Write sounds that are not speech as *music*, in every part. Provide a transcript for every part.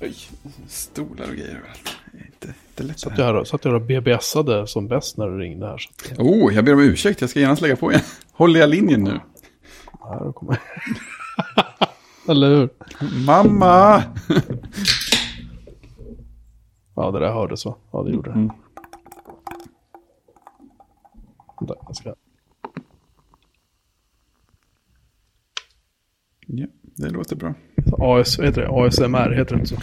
Oj, stolar och grejer överallt. Inte, inte lätt Satt jag här. satt jag och BBSade som bäst när du ringde här. Så Oh, jag ber om ursäkt. Jag ska genast lägga på igen. Håller jag linjen nu? här kommer Eller hur? Mamma! *laughs* Ja, det där hördes va? Ja, det gjorde det. Mm. Vänta, jag ska... Ja, det låter bra. AS, heter det? ASMR, heter det inte så?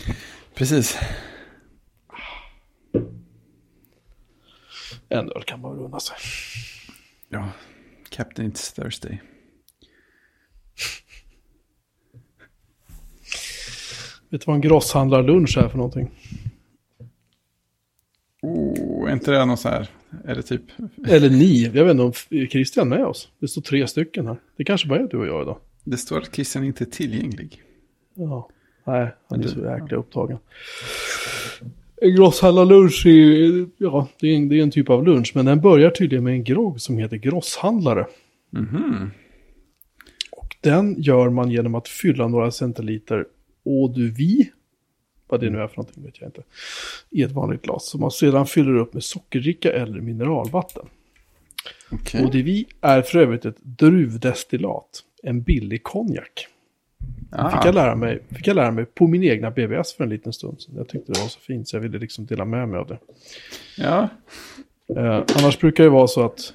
Precis. En öl kan man väl unna sig. Ja, Captain It's Thursday. Vet du vad en grosshandlarlunch är för någonting? Oh, är inte det någon så här? Är det typ? Eller ni, jag vet inte om är Christian med oss. Det står tre stycken här. Det kanske bara är du och jag idag. Det står att Christian inte är tillgänglig. Ja, nej, han är så jäkla upptagen. En grosshandlarlunch är ju, ja, det är, en, det är en typ av lunch, men den börjar tydligen med en grogg som heter grosshandlare. Mhm. Och den gör man genom att fylla några centiliter vie, vad det nu är för någonting vet jag inte, i ett vanligt glas. Som man sedan fyller upp med sockerdricka eller mineralvatten. Vie är för övrigt ett druvdestillat, en billig konjak. Ah, Fick jag, lära mig, fick jag lära mig på min egna BBS för en liten stund sedan. Jag tyckte det var så fint så jag ville liksom dela med mig av det. Ja, Eh, annars brukar det vara så att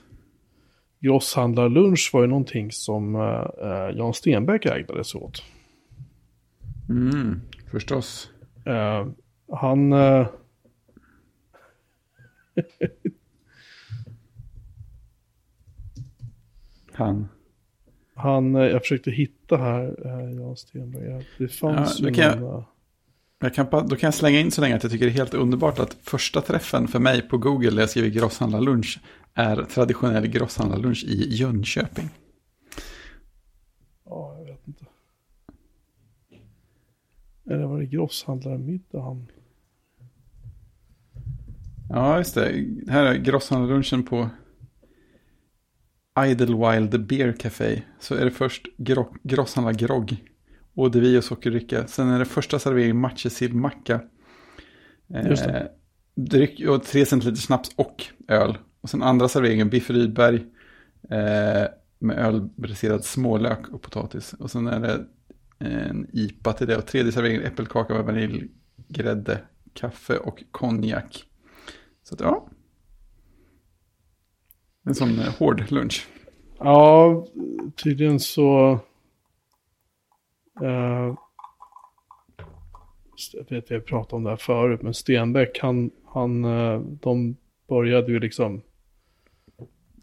grosshandlarlunch var ju någonting som eh, eh, Jan Stenbeck ägnade sig åt. Mm, förstås. Eh, han... Eh, *laughs* Han. han, eh, jag försökte hitta här, Jan Stenbeck. Ja, Det fanns Ja, kan jag- någon, Jag kan, då kan jag slänga in så länge att jag tycker det är helt underbart att första träffen för mig på Google där jag skriver grosshandlarlunch är traditionell grosshandlarlunch i Jönköping. Ja, jag vet inte. Eller var det grosshandlarmiddag han... Ja, just det. Här är grosshandlarlunchen på Idlewild Beer Café. Så är det först gro- grosshandlargrogg, vie och sockerdricka. Sen är det första servering matjessillmacka. Just det. Eh, dryck och tre centiliter snaps och öl. Och sen andra serveringen biff Rydberg eh, med ölbriserad smålök och potatis. Och sen är det en IPA till det. Och tredje serveringen äppelkaka med vaniljgrädde, kaffe och konjak. Så att ja. En sån eh, hård lunch. Ja, tydligen så... Eh, jag vet vi jag pratade om det här förut, men Stenbeck, han, han, eh, de började ju liksom...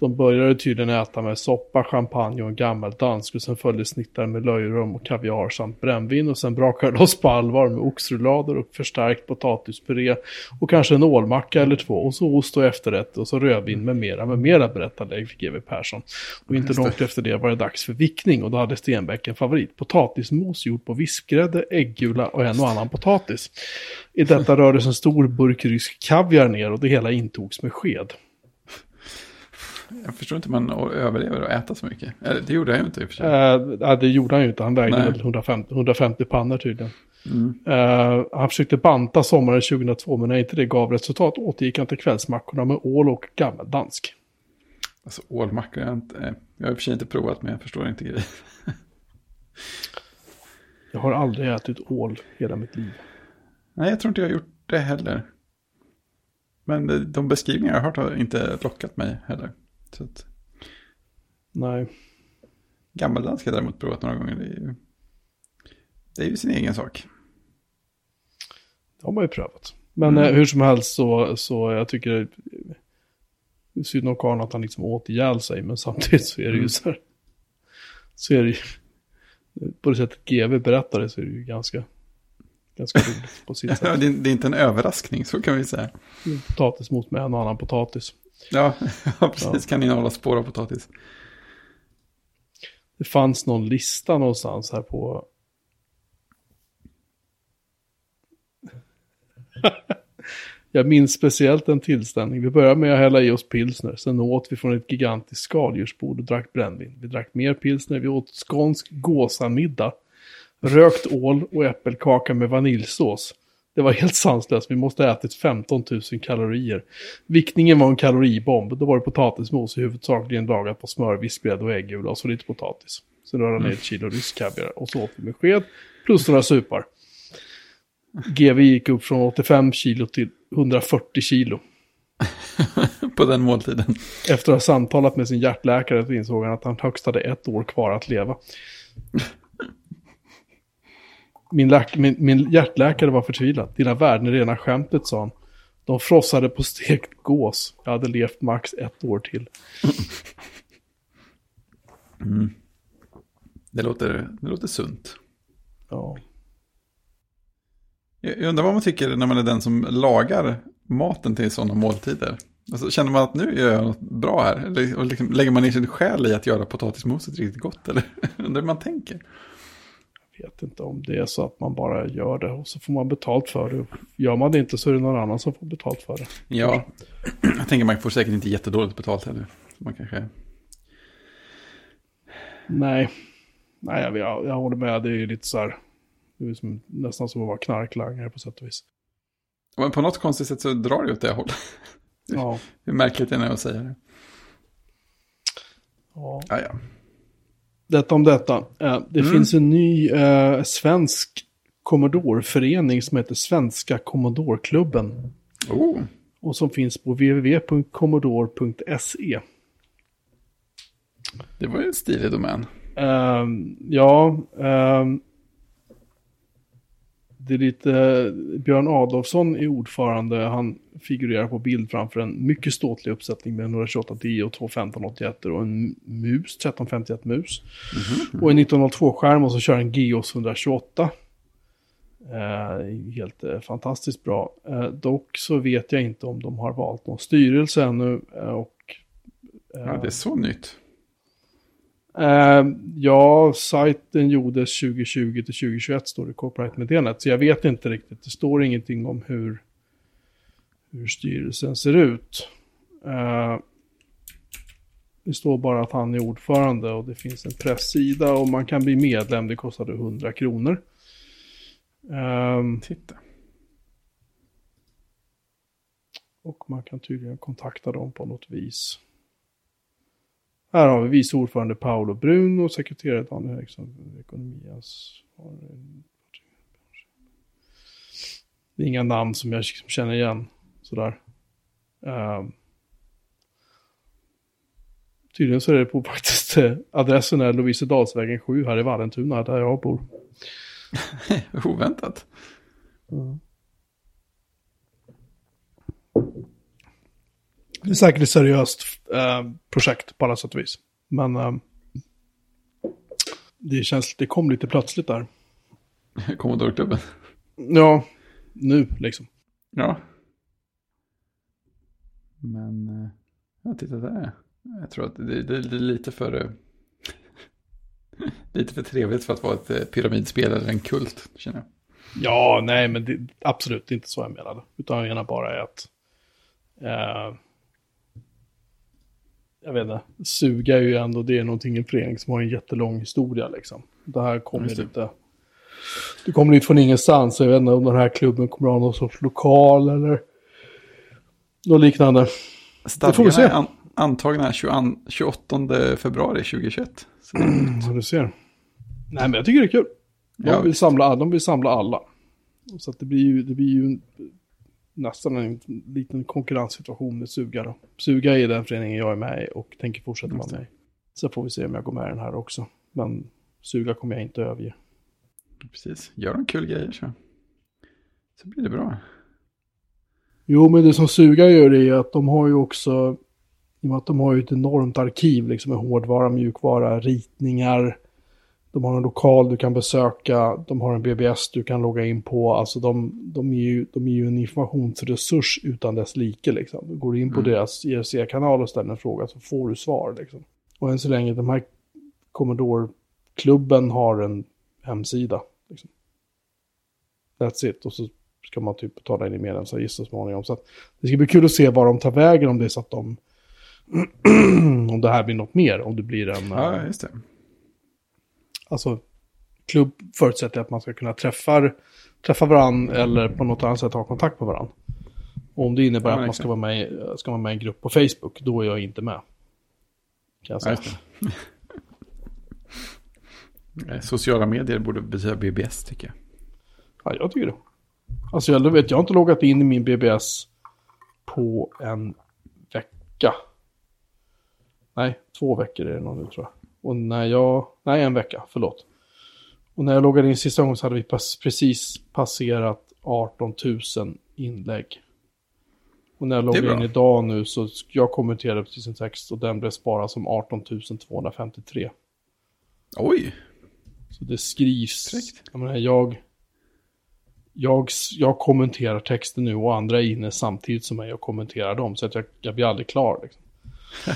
De började tydligen äta med soppa, champagne och en gammal dansk och sen följde snittar med löjrom och kaviar samt brännvin och sen brakade det loss på allvar med oxrullader och förstärkt potatispuré och kanske en ålmacka eller två och så ost och efterrätt och så rödvin med mera med mera berättar Leif GW Persson. Och inte långt efter det var det dags för vickning och då hade Stenbeck en favorit. Potatismos gjord på vispgrädde, äggula och en och annan potatis. I detta rördes en stor burk rysk kaviar ner och det hela intogs med sked. Jag förstår inte hur man överlever att äta så mycket. Det gjorde jag ju inte i och för sig. Eh, nej, det gjorde han ju inte. Han vägde väl 150, 150 pannor tydligen. Mm. Eh, han försökte banta sommaren 2002, men när inte det gav resultat återgick han till kvällsmackorna med ål och gammeldansk. Alltså ålmackor, jag, har inte, eh, jag har i och för sig inte provat men jag förstår inte grejer. *laughs* Jag har aldrig ätit ål hela mitt liv. Nej, jag tror inte jag har gjort det heller. Men de- de beskrivningar jag har hört har inte lockat mig heller. Så att, Nej, gammeldansk har jag däremot provat några gånger. Det är ju, det är ju sin egen sak. det har man ju prövat. Men Mm. eh, hur som helst så, så jag tycker synd om karln att han liksom åt ihjäl sig, men samtidigt så är det ju Mm. så här. Så är det ju, på det sättet GV berättar det så är det ju ganska, ganska roligt på sitt *laughs* Ja, sätt. det, är, det är inte en överraskning, så kan vi säga. Potatismos med en och annan potatis. Ja, *laughs* ja precis. Kan innehålla spår av potatis. Det fanns någon lista någonstans här på... *laughs* Jag minns speciellt en tillställning. Vi började med att hälla i oss pilsner. Sen åt vi från ett gigantiskt skaldjursbord och drack brännvin. Vi drack mer pilsner. Vi åt skånsk gåsamiddag. Rökt ål och äppelkaka med vaniljsås. Det var helt sanslöst. Vi måste ha ätit 15 000 kalorier. Viktningen var en kaloribomb. Då var det potatismos huvudsakligen lagat på smör, vispgrädde och äggula och så lite potatis. Sen rörde ner ett kilo rysk kaviar och så åt vi med sked. Plus några supar. GV gick upp från 85 kilo till 140 kilo. *laughs* På den måltiden. Efter att ha samtalat med sin hjärtläkare så insåg han att han högst hade ett år kvar att leva. Min, läk- min, min hjärtläkare var förtvivlad. Dina värden är rena skämtet, sa han. De frossade på stekt gås. Jag hade levt max ett år till. Det låter, det låter sunt. Ja. Jag undrar vad man tycker när man är den som lagar maten till sådana måltider. Alltså, känner man att nu gör jag något bra här? Eller liksom, lägger man ner sin själ i att göra potatismoset riktigt gott? Eller *laughs* undrar hur man tänker? Jag vet inte om det är så att man bara gör det och så får man betalt för det. Gör man det inte så är det någon annan som får betalt för det. Ja, *clears throat* jag tänker man får säkert inte jättedåligt betalt heller. Man kanske... Nej, Nej jag, jag, jag håller med. Det är ju lite så här. Det är som, nästan som att vara knarklangare på sätt och vis. Men på något konstigt sätt så drar det åt det hållet. Ja, Hur *laughs* märkligt det är att säga det. ja. Ja, ja. Detta om detta. Eh, Det Mm. finns en ny eh, svensk Commodore-förening som heter Svenska Commodore-klubben. Oh, Och som finns på www.commodore.se. det var ju en stilig domän. Ehm, ja, ehm, det är lite, Björn Adolfsson är ordförande, han figurerar på bild framför en mycket ståtlig uppsättning med 128 10 och två 1581 och en mus, 1351 mus. Och en 1902-skärm och så kör en Geos 128. Eh, helt eh, fantastiskt bra. Eh, dock så vet jag inte om de har valt någon styrelse ännu. Eh, och, eh, Ja, det är så nytt. Eh, ja, sajten gjordes 2020 till 2021 står det i corporate-meddelandet. Så jag vet inte riktigt. Det står ingenting om hur, hur styrelsen ser ut. Eh, det står bara att han är ordförande och det finns en presssida och man kan bli medlem. Det kostade 100 kronor. Ehm, Titta. och man kan tydligen kontakta dem på något vis. Här har vi vice ordförande Paolo Brun och sekreterare Daniel Eriksson. Ekonomias... Det är inga namn som jag liksom känner igen. Sådär. Um, tydligen så är det på faktiskt eh, adressen är Lovisedalsvägen 7 här i Vallentuna där jag bor. *laughs* Oväntat. Det är säkert ett seriöst eh, projekt på alla sätt och vis. Men eh, det känns, det kom lite plötsligt där. *laughs* Commodore-klubben. Ja, nu liksom. Ja. Men, eh, ja, titta där. Jag tror att det, det, det är lite för... eh, *laughs* lite för trevligt för att vara ett eh, pyramidspel eller en kult, känner jag. Ja, nej, men det, absolut inte så jag menade. Utan jag menar bara är att... Eh, jag vet inte, suga är ju ändå, det är någonting, en förening som har en jättelång historia liksom. Det här kommer det. lite... Det kommer lite från ingenstans, jag vet inte om den här klubben kommer att ha någon sorts lokal eller något liknande. Det får vi se. Stadgarna är an, antagna 22, 28 februari 2021. Så Ja, du ser. Nej, men jag tycker det är kul. De, Ja, vill, samla, de vill samla alla. Så att det blir ju, det blir ju en, nästan en liten konkurrenssituation med Suga då. Suga är den föreningen jag är med i och tänker fortsätta vara med i. Så får vi se om jag går med i den här också. Men Suga kommer jag inte överge. precis. Gör de kul grejer så, så blir det bra. Jo, men det som Suga gör är att de har ju också, i och med att de har ju ett enormt arkiv liksom med hårdvara, mjukvara, ritningar. De har en lokal du kan besöka, de har en BBS du kan logga in på. Alltså de, de, är, ju, de är ju en informationsresurs utan dess like. Liksom. Du går in på Mm. deras IRC-kanal och ställer en fråga så får du svar. Liksom. Och än så länge, de här Commodore-klubben har en hemsida. Liksom. That's it. Och så ska man typ betala in i medlemsavgift så småningom. Så att det ska bli kul att se var de tar vägen om det är så att de... *clears throat* om det här blir något mer, om det blir en... Ja, just det. Alltså, klubb förutsätter att man ska kunna träffa, träffa varandra eller på något annat sätt ha kontakt med varandra. Och om det innebär Ja, att man ska vara, med, ska vara med i en grupp på Facebook, då är jag inte med. Kan jag Ja, säga. det. *laughs* Eh, Sociala medier borde betyda BBS tycker jag. Ja, jag tycker det. Alltså jag vet, jag har inte loggat in i min BBS på en vecka. Nej, två veckor är det nog nu tror jag. Och när jag, nej en vecka, förlåt. Och när jag loggade in sista gången så hade vi pass, precis passerat 18 000 inlägg. Och när jag loggar in idag nu så jag kommenterade precis en text och den blev sparad som 18 253. Oj, Så det skrivs. Fräckt. Jag, menar, jag, jag, jag kommenterar texten nu och andra är inne samtidigt som mig och kommenterar dem. Så att jag, jag blir aldrig klar. Liksom.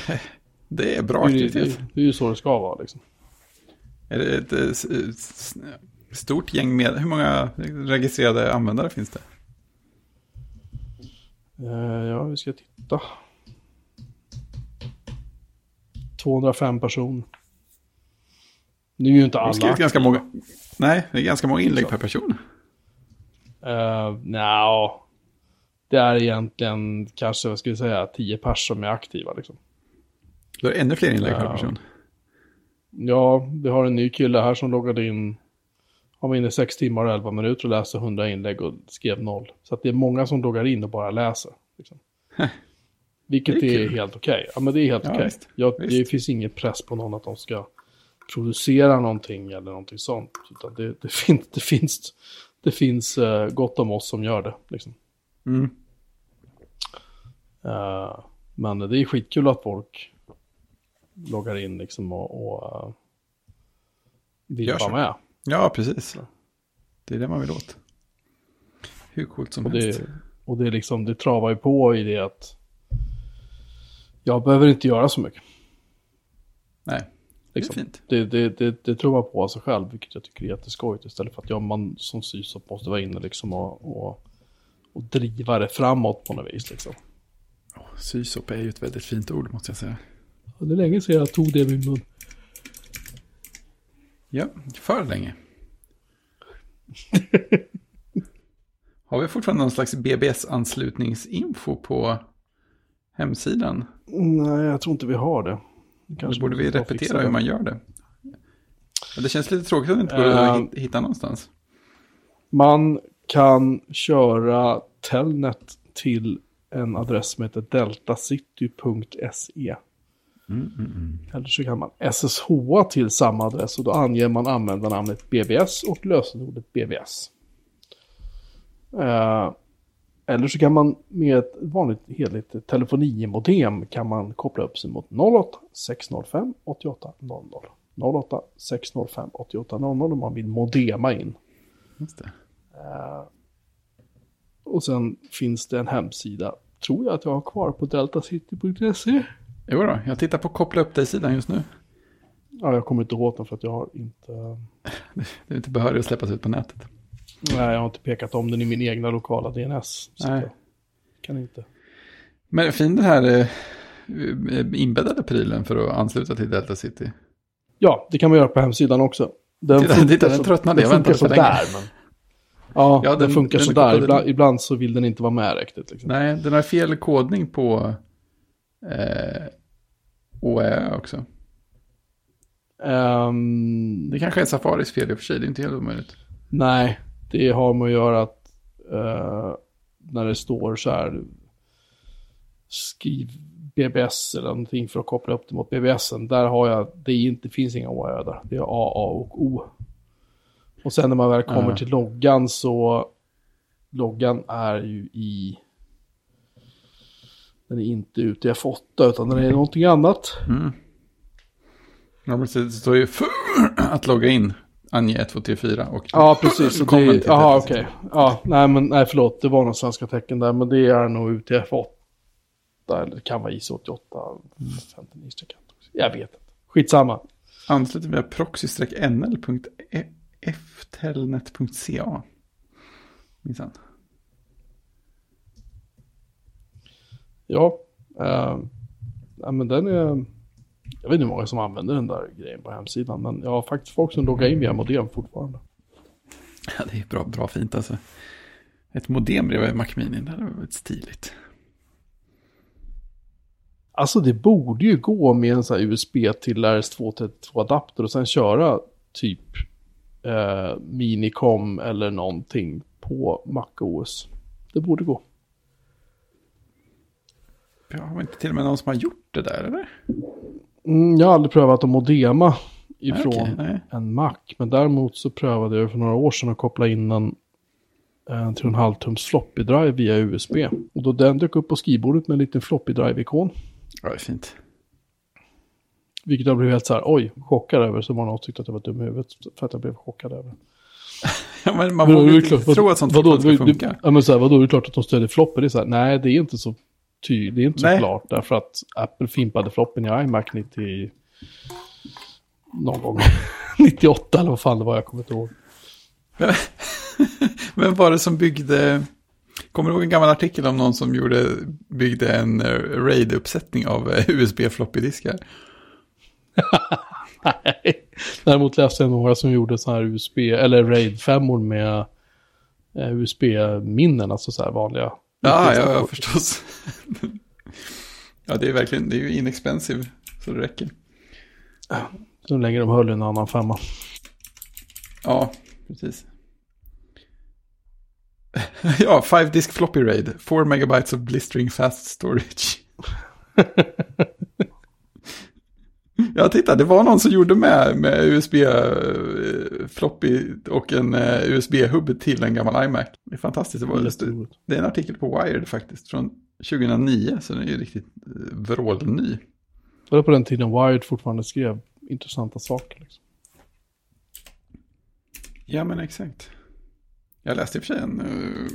*laughs* det är bra Det, är- det, aktivitet. är- det är ju så det ska vara. Liksom. Är det ett eh, s- s- stort gäng med, hur många registrerade användare finns det? Eh, ja, vi ska titta. 205 personer. Nu är ju inte Det har alla. skrivit ganska aktiva. många, nej, det är ganska många inlägg per person. Uh, Nja, det är egentligen kanske, vad ska vi säga, 10 pers som är aktiva. Liksom. Är det ännu fler inlägg per person. Ja, vi har en ny kille här som loggade in. Han var inne i 6 timmar och 11 minuter och läste 100 inlägg och skrev noll. Så det är många som loggar in och bara läser. Liksom. Vilket Det är är, helt okej. Ja, men det är helt Ja, okej. Jag- Det finns ingen press på någon att de ska producera någonting eller någonting sånt. Det, det, finns, det finns, det finns eh, gott om oss som gör det. Liksom. Mm. Eh, men det är skitkul att folk loggar in liksom och, och vill Gör vara med. Ja, precis. Det är det man vill åt. Hur coolt som Och helst. det, och det, är liksom, det travar ju på i det att jag behöver inte göra så mycket. Nej, det är Liksom. fint. Det, det, det, det tror man på av sig själv, vilket jag tycker är jätteskojigt. Istället för att jag, man som sysop måste vara inne liksom och, och, och driva det framåt på något vis. Liksom. Sysop är ju ett väldigt fint ord måste jag säga. Och det är länge sedan jag tog det i min mun. Ja, för länge. *laughs* Har vi fortfarande någon slags BBS-anslutningsinfo på hemsidan? Nej, jag tror inte vi har det. Då Kanske borde vi repetera hur man gör det. Det känns lite tråkigt att det inte går Eh. att hit- hitta någonstans. Man kan köra Telnet till en adress som heter deltacity.se. Mm, Eller så kan man SSH till samma adress och då anger man användarnamnet BBS och lösenordet BBS. Eh, eller så kan man med ett vanligt hederligt telefonimodem kan man koppla upp sig mot 08 605 88 00. 08 605 88 00 om man vill modema in. Just det. Och sen finns det en hemsida, tror jag att jag har kvar på deltacity.se. Jo då, jag tittar på koppla upp dig-sidan just nu. Ja, jag kommer inte åt den för att jag har inte... Det är inte behörig att släppas ut på nätet. Nej, jag har inte pekat om den i min egna lokala DNS. Så Nej. jag kan inte. Men fin den här eh, inbäddade prylen för att ansluta till Delta City. Ja, det kan man göra på hemsidan också. Den Titta, funkar titta, den så- tröttnade. Jag Den funkar väntade för länge. men... Ja, Ja, den, den- funkar den är sådär. kopplad- Ibland, ibland så vill den inte vara med riktigt. Liksom. Nej, den har fel kodning på eh, OÄ också. Ehm, Det kanske är Safaris fel i och för sig, det är inte helt omöjligt. Nej, det har med att göra att eh, när det står så här skriv BBS eller någonting för att koppla upp det mot BBSen. Där har jag, det är inte, finns inga OA där. Det är AA och O. Och sen när man väl kommer Ja. till loggan så loggan är ju i den är inte ute i F8 utan den är någonting annat. Mm. Ja, men det står ju för *clears throat* att logga in, ange 1, 2, 3, 4 och Ja, precis. Det, till aha, okej. Ja, nej, men nej, förlåt. Det var några svenska tecken där, men det är nog UTF-8. Eller det kan vara IC 88, 59 streck. Jag vet inte. Skitsamma. ansluter via proxy-nl.ftelnet.ca. Minsann. Ja, eh, ja, men den är... Jag vet inte hur många som använder den där grejen på hemsidan, men jag har faktiskt folk som loggar in via modem fortfarande. Ja, det är bra, bra fint alltså. Ett modem bredvid Mac Mini, det hade varit stiligt. Alltså det borde ju gå med en sån här USB till RS232-adapter och sen köra typ eh, Minicom eller någonting på MacOS. Det borde gå. Har inte till och med någon som har gjort det där, eller? Mm, jag har aldrig prövat att modema ifrån nej. en Mac. Men däremot så prövade jag för några år sedan att koppla in en, en 3,5 tums floppy drive via USB. Och då den dök upp på skrivbordet med en liten floppy drive-ikon. Ja, det är fint. Vilket jag blev helt så här, oj, chockad över. Så som tyckte att jag var dum i huvudet för att jag blev chockad över. *laughs* Ja, men man vågar det inte tro att sånt fortfarande ska du- funka. Ja men så här, vadå, det är klart att de stödjer floppy. Det är så här, nej det är inte så tydligt, det är inte så Nej. klart. Därför att Apple fimpade floppen i iMac 90, någon gång *laughs* 98 eller vad fan det var, jag kommer inte ihåg. *laughs* Vem var det som byggde... Kommer du ihåg en gammal artikel om någon som gjorde, byggde en eh, RAID-uppsättning av eh, USB-floppy-diskar? *laughs* Nej. Däremot läste jag några som gjorde så här USB, eller RAID 5 med eh, USB-minnen, alltså så här vanliga. Ja, ja, ja, förstås. *laughs* ja, det är verkligen, det är ju inexpensive, så det räcker. Så länge de höll en annan femma. Ja, precis. *laughs* ja, 5 disk floppy RAID, 4 megabytes of blistering fast storage. *laughs* Ja, titta, det var någon som gjorde med, med USB eh, och en eh, USB-hubb till en gammal iMac. Det är fantastiskt. Det, var, Jätteroligt. det är en artikel på Wired faktiskt från 2009, så den är ju riktigt eh, vrålny. Det var på den tiden Wired fortfarande skrev intressanta saker. Liksom. Ja, men exakt. Jag läste i och för sig en uh,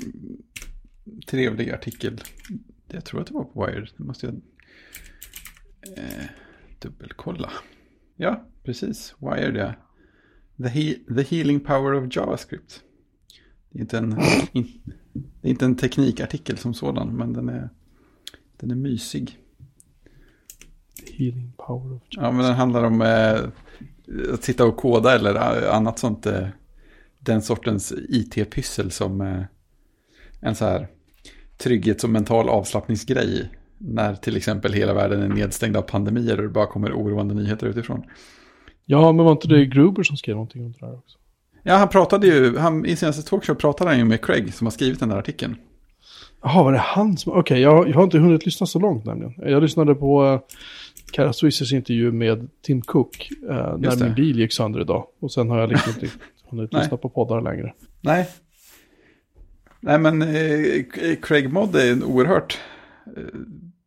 trevlig artikel. Jag tror att det var på Wired. Det måste jag eh, dubbelkolla. Ja, precis. Wired, ja. The, he the healing power of JavaScript. Det är inte en, det är inte en teknikartikel som sådan, men den är, den är mysig. Healing power of Ja, men den handlar om eh, att sitta och koda eller eh, annat sånt. Eh, den sortens IT-pyssel som eh, en så här trygghets och mental avslappningsgrej. När till exempel hela världen är nedstängd av pandemier och det bara kommer oroande nyheter utifrån. Ja, men var inte det Gruber som skrev någonting om det där också? Ja, han pratade ju, han, i senaste talkshow pratade han ju med Craig som har skrivit den där artikeln. Jaha, var det han som... Okej, jag, jag har inte hunnit lyssna så långt nämligen. Jag lyssnade på uh, Kara Swissers intervju med Tim Cook eh, när min bil gick sönder idag. Och sen har jag liksom inte *laughs* hunnit lyssna på poddar längre. Nej. Nej, men eh, Craig Modd är en oerhört eh,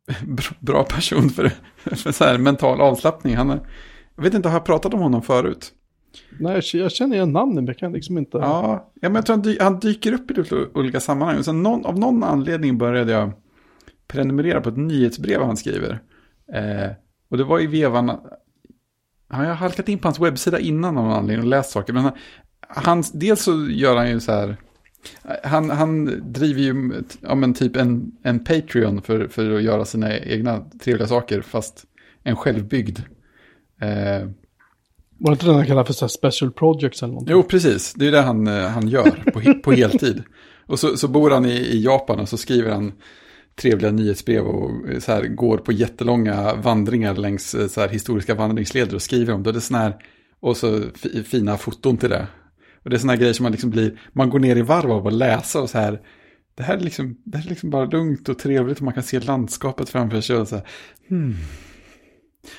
*laughs* bra person för, *laughs* för så här mental avslappning. Han är, jag vet inte, har jag pratat om honom förut? Nej, jag- känner igen namnen, men jag kan liksom inte... Ja, ja men jag tror han, dy han dyker upp i lite olika sammanhang. Och sen någon, av någon anledning började jag prenumerera på ett nyhetsbrev han skriver. Eh, och det var i vevan, han har halkat in på hans webbsida innan av någon anledning och läst saker. Men han, han, dels så gör han ju så här, han, han driver ju ja, men typ en, en Patreon för, för att göra sina egna trevliga saker, fast en självbyggd. Eh, Var det inte den han kallar för så special projects eller någonting? Jo, precis. Det är det han, eh, han gör på, på heltid. Och så, så bor han i, i Japan och så skriver han trevliga nyhetsbrev och eh, så här, går på jättelånga vandringar längs eh, så här, historiska vandringsleder och skriver om det. Det är sån här, och så fi, fina foton till det. Och det är såna här grejer som man liksom blir, man går ner i varv av att läsa och så här. Det här är liksom, det här är liksom bara lugnt och trevligt och man kan se landskapet framför sig och så här. Hmm.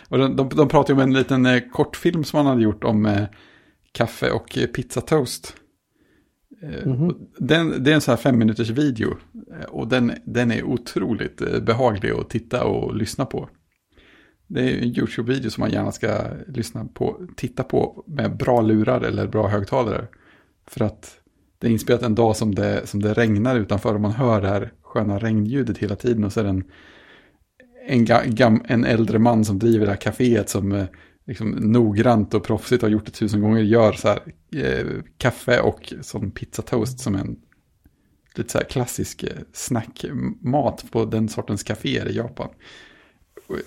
Och de, de, de pratar ju om en liten eh, kortfilm som han hade gjort om eh, kaffe och eh, pizzatoast. Eh, och Den, det är en så här fem minuters video. eh, Och den, den är otroligt eh, behaglig att titta och lyssna på. Det är en YouTube-video som man gärna ska lyssna på, titta på med bra lurar eller bra högtalare. För att det är inspelat en dag som det, som det regnar utanför och man hör det här sköna regnljudet hela tiden. Och så är det en, en, gam, en äldre man som driver det här kaféet som eh, liksom noggrant och proffsigt har gjort det tusen gånger gör så här eh, kaffe och sån pizzatoast som en lite så här klassisk eh, snackmat på den sortens kaféer i Japan.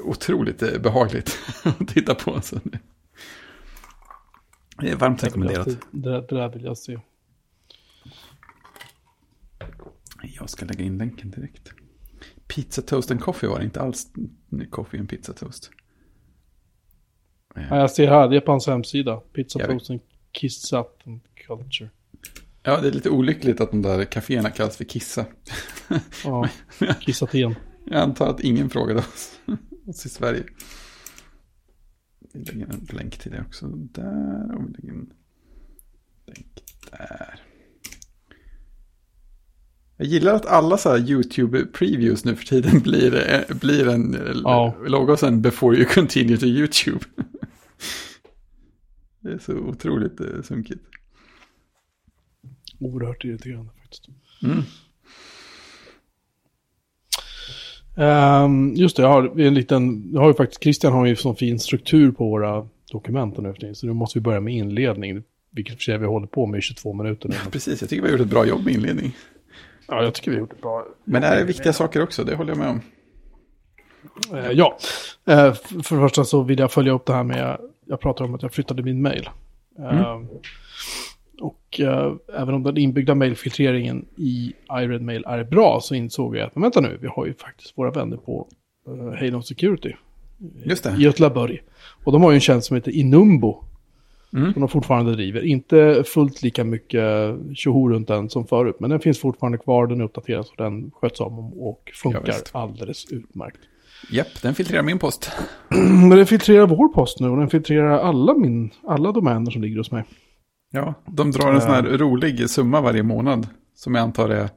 Otroligt eh, behagligt *laughs* att titta på. Så det är varmt rekommenderat. Det, det där vill jag se. Jag ska lägga in länken direkt. Pizza Toast and Coffee var det inte alls Coffee and Pizza Toast. Ja, jag ser här, det är på hans hemsida. Pizza Toast and Kissat and Culture. Ja, det är lite olyckligt att de där kaféerna kallas för Kissa. Ja, *laughs* kissat igen. Jag antar att ingen frågade oss, oss i Sverige. Vi lägger en länk till det också. Där, och vi lägger en länk där. Jag gillar att alla så här YouTube-previews nu för tiden *laughs* blir, blir en ja. logga och sen before you continue to YouTube. *laughs* det är så otroligt eh, sunkigt. Oerhört irriterande faktiskt. Mm. Um, just det, jag har en liten, jag har ju faktiskt, Christian har ju sån fin struktur på våra dokument nu för tiden, så nu måste vi börja med inledning, vilket för sig vi håller på med i 22 minuter nu. Ja, *laughs* precis, jag tycker vi har gjort ett bra jobb med inledning. Ja, jag tycker vi har gjort ett bra Men det här är viktiga saker också, det håller jag med om. Uh, ja, uh, för det första så vill jag följa upp det här med, jag pratar om att jag flyttade min mail. Uh, mm. Och uh, även om den inbyggda mailfiltreringen i iRedMail är bra så insåg jag att, men vänta nu, vi har ju faktiskt våra vänner på uh, Halon Security. Just det. I Götlaborg. Och de har ju en tjänst som heter Inumbo. Mm. Som de fortfarande driver. Inte fullt lika mycket tjoho runt den som förut. Men den finns fortfarande kvar, den uppdateras och den sköts om och funkar ja, alldeles utmärkt. Japp, den filtrerar min post. *clears throat* Men den filtrerar vår post nu och den filtrerar alla, min, alla domäner som ligger hos mig. Ja, de drar en sån här rolig summa varje månad. Som jag antar är...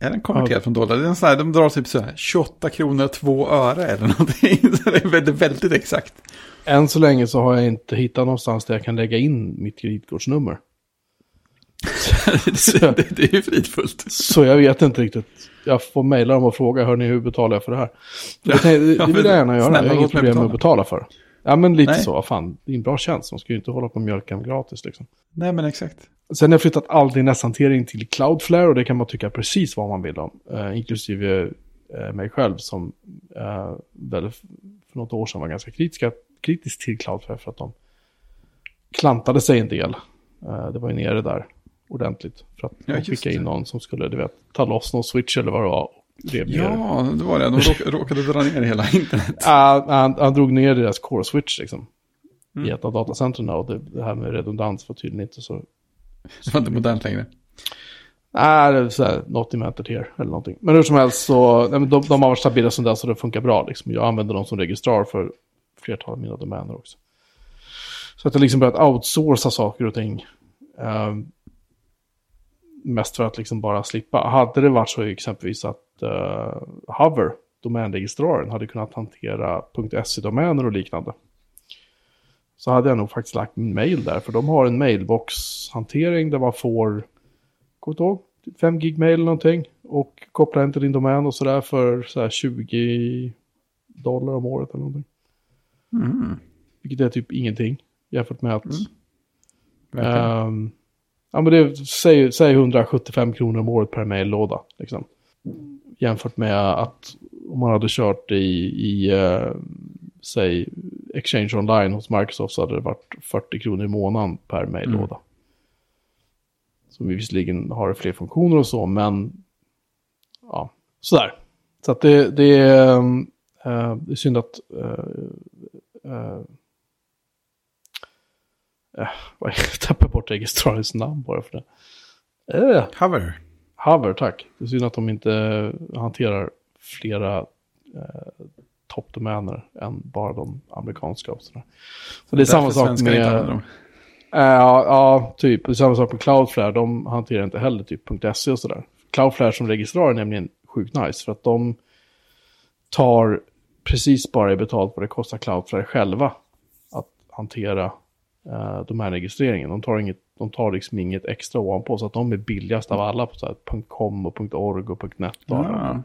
Är den konverterad ja. från dollar? Det är en sån här, de drar typ så här 28 kronor 2 öre eller någonting. *laughs* Så det är väldigt, väldigt exakt. Än så länge så har jag inte hittat någonstans där jag kan lägga in mitt kreditkortsnummer. *laughs* det, det, är ju fridfullt. Så jag vet inte riktigt. Jag får mejla dem och fråga, hörni, hur betalar jag för det här? Det, det, det vill jag gärna göra, jag har inget problem med att betala för. Ja, men lite Nej. så. Fan, det är en bra tjänst. De ska ju inte hålla på och mjölka gratis liksom. Nej, men exakt. Sen har jag flyttat all DNS-hantering till Cloudflare och det kan man tycka precis vad man vill om. Eh, inklusive eh, mig själv som eh, väl för något år sedan var ganska kritiska, kritisk till Cloudflare för att de klantade sig en del. Eh, det var ju nere där ordentligt. För att ja, de skickade in någon som skulle, du vet, ta loss någon switch eller vad det var rev Ja, det var det. De råk, råkade dra ner hela internet. Ja, han, han drog ner deras core switch liksom. Mm. I ett av datacentren och det, det, här med redundans var tydligen inte så... Så var inte modernt längre? Nej, det är så här, något i här eller någonting. Men hur som helst så, de, de har varit stabila som det så det funkar bra liksom. Jag använder dem som registrar för flertalet av mina domäner också. Så att jag liksom börjat outsourca saker och ting. Um, mest för att liksom bara slippa. Hade det varit så exempelvis att uh, Hover, domänregistraren, hade kunnat hantera .se-domäner och liknande. Så hade jag nog faktiskt lagt min mail där, för de har en mailbox-hantering där man får, kommer ihåg, 5 gig mail eller någonting. Och koppla den till din domän och sådär för så här 20 dollar om året eller någonting. Mm. Vilket är typ ingenting jämfört med att... Mm. Um, ja men det säg, säg 175 kronor om året per maillåda. Liksom jämfört med att om man hade kört i, i uh, säg Exchange Online hos Microsoft så hade det varit 40 kronor i månaden per mejllåda. Mm. Som visserligen har fler funktioner och så, men ja, sådär. Så att det, det, är, uh, det är synd att uh, uh, *laughs* jag tappar bort registrarens namn bara för det. Uh. Hover. Hover, tack. Det är synd att de inte hanterar flera eh, toppdomäner än bara de amerikanska. Så det är samma sak med... Äh, ja, ja, typ. Det är samma sak med Cloudflare. De hanterar inte heller typ .se och sådär. Cloudflare som registrar är nämligen sjukt nice. För att de tar precis bara i betalt vad det kostar Cloudflare själva att hantera eh, domänregistreringen. De tar, inget, de tar liksom inget extra ovanpå så att de är billigast av alla på så här, .com och .org och .net. Ja.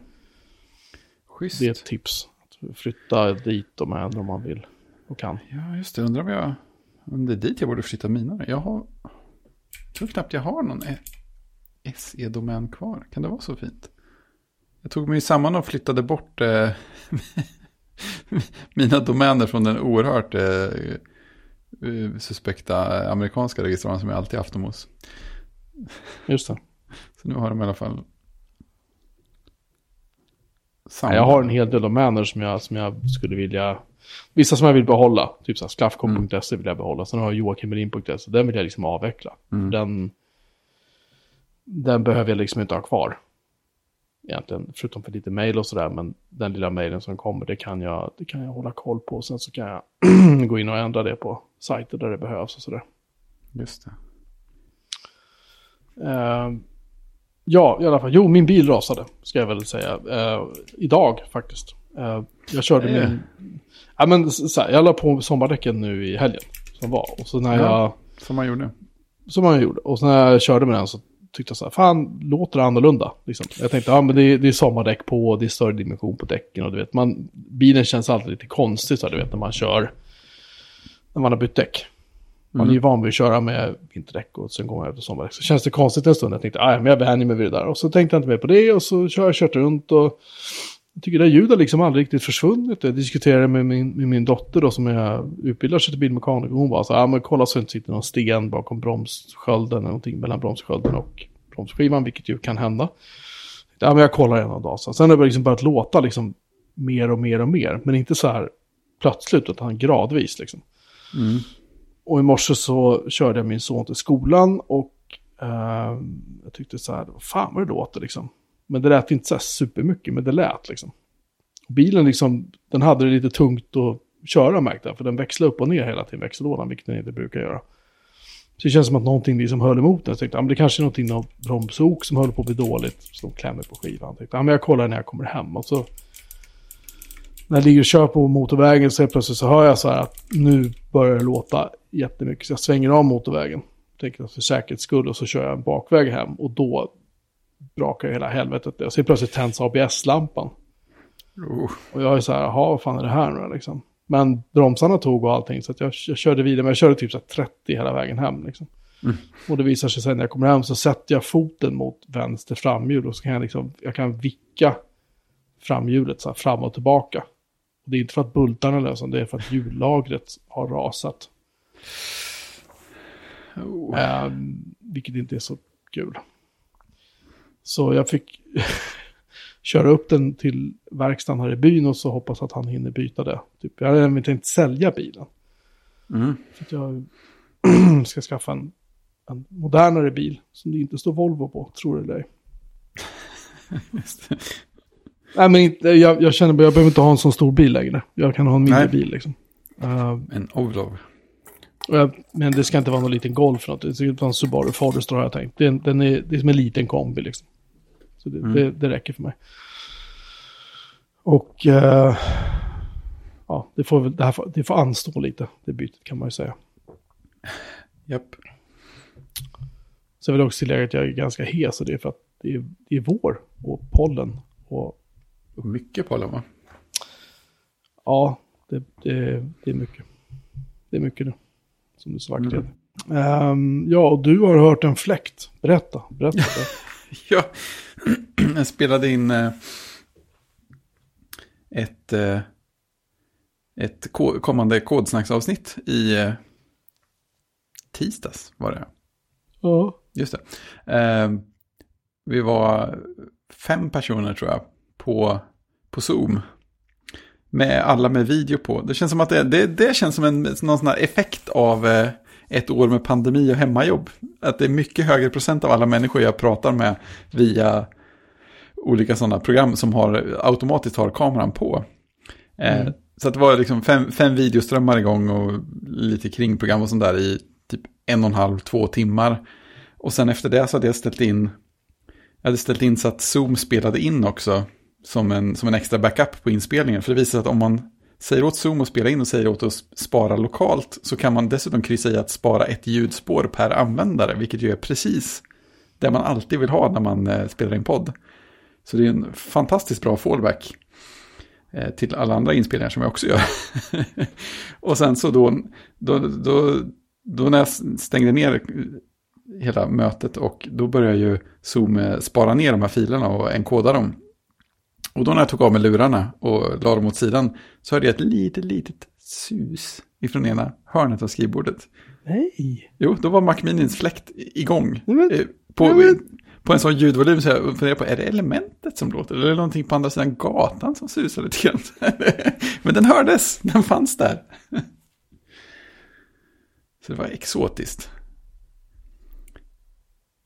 Det är ett tips. Att flytta dit domän om man vill. och kan. Ja, just det. Undrar om jag... Om det är dit jag borde flytta mina. Jag har... Jag tror knappt jag har någon SE-domän kvar. Kan det vara så fint? Jag tog mig samman och flyttade bort eh, *laughs* mina domäner från den oerhört eh, eh suspekta amerikanska registraren som jag alltid haft dem hos. Just det. Så nu har de i alla fall samma. Jag har en hel del domäner som jag, som jag skulle vilja... Vissa som jag vill behålla. Typ så skaffkom.se vill jag behålla. Sen har jag joakimmelin.se. Den vill jag liksom avveckla. Mm. Den, den behöver jag liksom inte ha kvar. Egentligen, förutom för lite mail och sådär. Men den lilla mailen som kommer, det kan, jag, det kan jag hålla koll på. Sen så kan jag *clears throat* gå in och ändra det på sajter där det behövs och sådär. Just det. Uh, Ja, i alla fall. Jo, min bil rasade, ska jag väl säga. Uh, idag faktiskt. Uh, jag körde mm. min... Ja, men så här, jag la på sommardäcken nu i helgen. Som var. Och så när ja, jag... Som man gjorde. Som man gjorde. Och så när jag körde med den så tyckte jag så här, fan, låter det annorlunda? Liksom. Jag tänkte, ja men det är, det är sommardäck på, det är större dimension på däcken och du vet, man, bilen känns alltid lite konstig så här, du vet, när man kör, när man har bytt däck. Man är ju mm. van vid att köra med vinterdäck och sen går man över till sommardäck. Så känns det konstigt en stund. Jag tänkte, ah, men jag vänjer mig vid det där. Och så tänkte jag inte mer på det och så kör jag kört runt och jag tycker det ljudet liksom aldrig riktigt försvunnit. Jag diskuterade med min, med min dotter då som är utbildad sig till bilmekaniker. Hon var så här, ah, men kolla så det inte sitter någon sten bakom bromsskölden eller någonting mellan bromsskölden och bromsskivan, vilket ju kan hända. Ja, men jag kollar en av dagen. Sen har det liksom börjat låta liksom mer och mer och mer, men inte så här plötsligt, utan gradvis liksom. Mm. Och i morse så körde jag min son till skolan och uh, jag tyckte så här, fan vad det låter liksom. Men det lät inte så här supermycket, men det lät liksom. Bilen liksom, den hade det lite tungt att köra märkte jag, för den växlade upp och ner hela tiden, växellådan, vilket den inte brukar göra. Så det känns som att någonting liksom höll emot den. Jag tänkte, ah, det kanske är någonting av bromsok som höll på att bli dåligt, som klämmer på skivan. Jag tänkte, ah, men jag kollar när jag kommer hem och så när jag ligger och kör på motorvägen så plötsligt så hör jag så här att nu börjar det låta jättemycket. Så jag svänger av motorvägen. Tänker för säkerhets skull och så kör jag en bakväg hem. Och då brakar hela helvetet. Och så plötsligt tänds ABS-lampan. Oh. Och jag är så här, jaha, vad fan är det här nu liksom? Men bromsarna tog och allting så jag, jag körde vidare. Men jag körde typ så 30 hela vägen hem liksom. Mm. Och det visar sig sen när jag kommer hem så sätter jag foten mot vänster framhjul. Och så kan jag liksom, jag kan vicka framhjulet så här fram och tillbaka. Det är inte för att bultarna löser det är för att hjullagret har rasat. Oh. Eh, vilket inte är så kul. Så jag fick *laughs* köra upp den till verkstaden här i byn och så hoppas att han hinner byta det. Typ, jag hade även tänkt sälja bilen. Mm. För att jag *clears throat* ska skaffa en, en modernare bil som det inte står Volvo på, tror det eller ej. *laughs* Nej, men inte, jag, jag känner att jag behöver inte ha en sån stor bil längre. Jag kan ha en mindre Nej. bil liksom. Uh, en Ovlov. men det ska inte vara någon liten Golf. Något. Det ska vara en Subaru Forester har jag tänkt. Är, den är, det är som en liten kombi liksom. Så det, mm. det, det räcker för mig. Och uh, ja, det får, det, här får, det får anstå lite, det bytet kan man ju säga. Japp. Så jag vill också tillägga att jag är ganska hes och det är för att det är, det är vår och pollen och och mycket pollen va? Ja, det, det, det, är mycket. Det är mycket nu. Som du så vackert mm. um, Ja, och du har hört en fläkt. Berätta, berätta. *laughs* ja, jag spelade in uh, ett, uh, ett kommande kodsnacksavsnitt i uh, tisdags var det. Ja. Just det. Ehm, vi var fem personer tror jag på, på Zoom. Med alla med video på. Det känns som att det, det, det känns som en någon sån här effekt av eh, ett år med pandemi och hemmajobb. Att det är mycket högre procent av alla människor jag pratar med via olika sådana program som har, automatiskt har kameran på. Eh, mm. Så att det var liksom fem, fem videoströmmar igång och lite kringprogram och sånt där i typ en och en halv, två timmar. Och sen efter det så hade jag ställt in, jag hade ställt in så att Zoom spelade in också som en, som en extra backup på inspelningen. För det visar sig att om man säger åt Zoom att spela in och säger åt att spara lokalt så kan man dessutom kryssa i att spara ett ljudspår per användare, vilket ju är precis det man alltid vill ha när man eh, spelar in podd. Så det är en fantastiskt bra fallback. Eh, till alla andra inspelningar som jag också gör. *laughs* och sen så då, då, då, då när jag stängde ner hela mötet och då började ju Zoom eh, spara ner de här filerna och enkoda dem. Och då när jag tog av mig lurarna och la dem åt sidan så hörde jag ett litet, litet sus ifrån ena hörnet av skrivbordet. Nej. Jo, då var Mac Minins fläkt igång. Men, Eh, På, men- på en sån ljudvolym så jag funderar på, är det elementet som låter? Eller är det någonting på andra sidan gatan som susar lite grann? *laughs* Men den hördes, den fanns där. *laughs* Så det var exotiskt.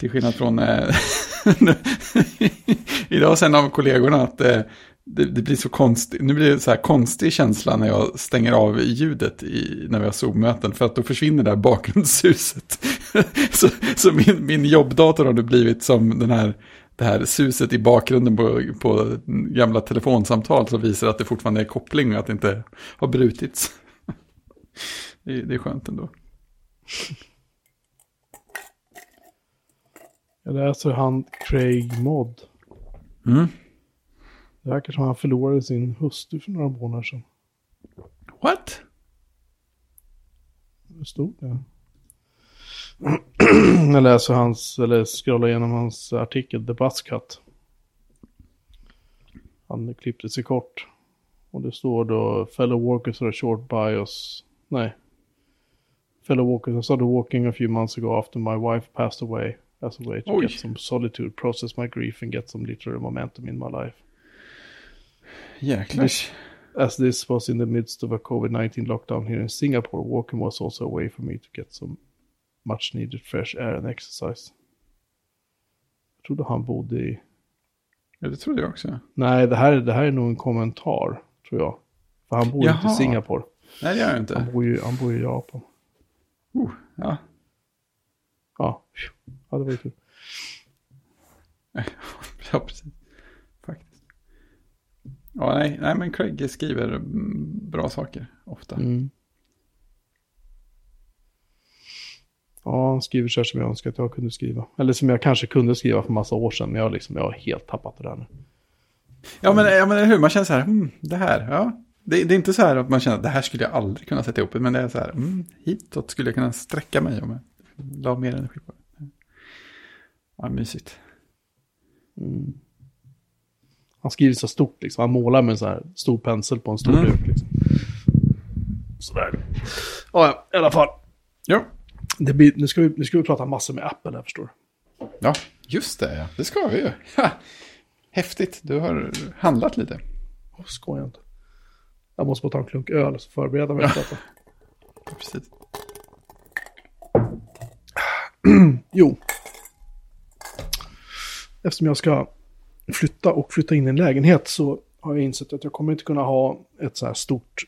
Till skillnad från... Eh, *laughs* idag sen av kollegorna att eh, det, det blir så konstigt. Nu blir det så här konstig känsla när jag stänger av ljudet i, när vi har Zoom-möten. För att då försvinner det här bakgrundssuset. *laughs* så så min, min jobbdator har nu blivit som den här, det här suset i bakgrunden på, på gamla telefonsamtal som visar att det fortfarande är koppling och att det inte har brutits. *laughs* det, det är skönt ändå. Jag läser han Craig Modd. Mm. Det verkar som han förlorade sin hustru för några månader sedan. What? Det stod det. Jag läser hans, eller scrollar igenom hans artikel The Buzz Cut. Han klippte sig kort. Och det står då Fellow workers are short bios. Nej. Fellow workers, I started walking a few months ago after my wife passed away. As a way to Oj. get some solitude, process my grief and get some literary momentum in my life. Jäklar. As this was in the midst of a COVID-19 lockdown here in Singapore, walking was also a way for me to get some much needed fresh air and exercise. Jag trodde han bodde i... Ja, det trodde jag också. Nej, det här, det här är nog en kommentar, tror jag. För han bor ju inte i Jaha. Singapore. Nej, det gör jag inte. Han bor ju, han bor ju i Japan. Ja. Ja, ja det var ju tur. *laughs* ja, precis. Faktiskt. Ja, nej, nej, men Craig skriver bra saker ofta. Mm. Ja, han skriver så här som jag önskar att jag kunde skriva. Eller som jag kanske kunde skriva för massa år sedan. Men jag, liksom, jag har helt tappat det där nu. Ja, men, ja, men hur, man känner så här, mm, det här, ja. Det, det är inte så här att man känner att det här skulle jag aldrig kunna sätta ihop, men det är så här, mm, hitåt skulle jag kunna sträcka mig om jag la mer energi på. Ja, mysigt. Mm. Han skriver så stort liksom. Han målar med en sån här stor pensel på en stor Mm. duk liksom. Sådär. Ja, ja, i alla fall. Ja. Det blir, nu, ska vi, nu ska vi prata massor med Apple här förstår du. ja, just det, ja. det ska vi ju. Ha. Häftigt, du har handlat lite. Oh, skoja inte. Jag måste bara ta en klunk öl så förbereda mig för detta. Precis. *clears throat* Jo. Eftersom jag ska flytta och flytta in i en lägenhet så har jag insett att jag kommer inte kunna ha ett så här stort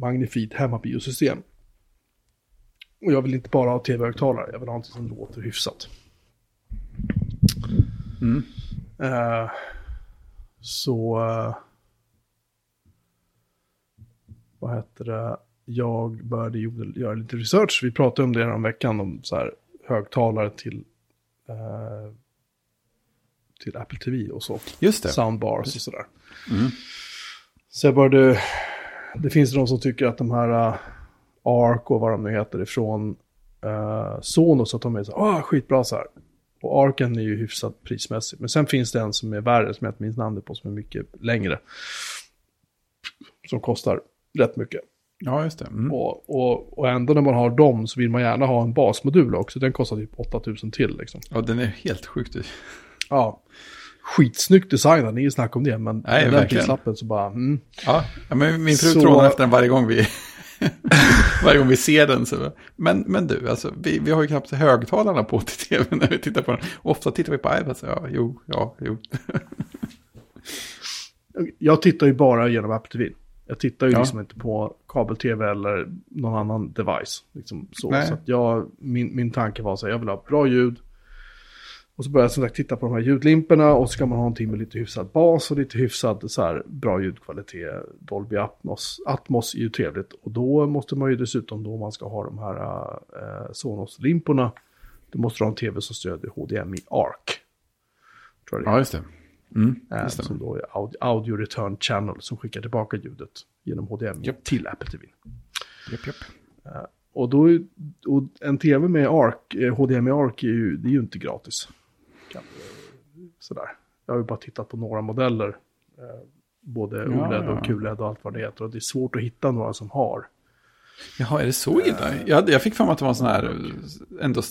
magnifikt hemmabiosystem. Och jag vill inte bara ha tv-högtalare, jag vill ha någonting som låter hyfsat. Mm. Eh, så... eh, vad heter det? Jag började göra lite research. Vi pratade om det här om veckan, om så här högtalare till, eh, till Apple TV och så. Just det. Soundbars och sådär. Mm. Så jag började... Det finns de som tycker att de här uh, ARC och vad de nu heter ifrån uh, Sonos, att de är så ah, skitbra så här. Och ARCen är ju hyfsat prismässigt. Men sen finns det en som är värre, som jag inte minns namnet på, som är mycket längre. Som kostar rätt mycket. Ja, just det. Mm. Och, och, och ändå när man har dem så vill man gärna ha en basmodul också. Den kostar typ 8000 till liksom. Ja, den är helt sjukt dyr. Ja. Skitsnyggt designad, det är ju snack om det. Men Nej, den prislappen så bara, mm. Ja, men min fru Så- trånar efter den varje gång vi, *laughs* varje gång vi ser den. Så. Men, men du, alltså, vi, vi har ju knappt högtalarna på till tv när vi tittar på den. Ofta tittar vi på iPad, så ja, jo, ja, jo. *laughs* Jag tittar ju bara genom Apple TV. Jag tittar ju Ja. liksom inte på kabel-tv eller någon annan device. Liksom så så att jag, min, min tanke var så här, jag vill ha bra ljud. Och så började jag som sagt titta på de här ljudlimporna och så ska man ha någonting med lite hyfsad bas och lite hyfsad så här, bra ljudkvalitet. Dolby Atmos, Atmos är ju trevligt och då måste man ju dessutom då man ska ha de här uh, Sonos-limporna. Då måste du ha en tv som stödjer HDMI ARC. Tror jag det är. Ja, just det. Mm, Eh, det som då är audio, audio return channel som skickar tillbaka ljudet genom HDMI Japp. till Apple TV. Japp, japp. Och då och en tv med ARC, eh, HDMI ARC är ju, det är ju inte gratis. Kan, eh, sådär. Jag har ju bara tittat på några modeller. Eh, både Ja, OLED ja. och QLED och allt vad det heter. Och det är svårt att hitta några som har. Jaha, är det så illa? Jag, hade- jag fick för mig att det var en sån här eh, ändå,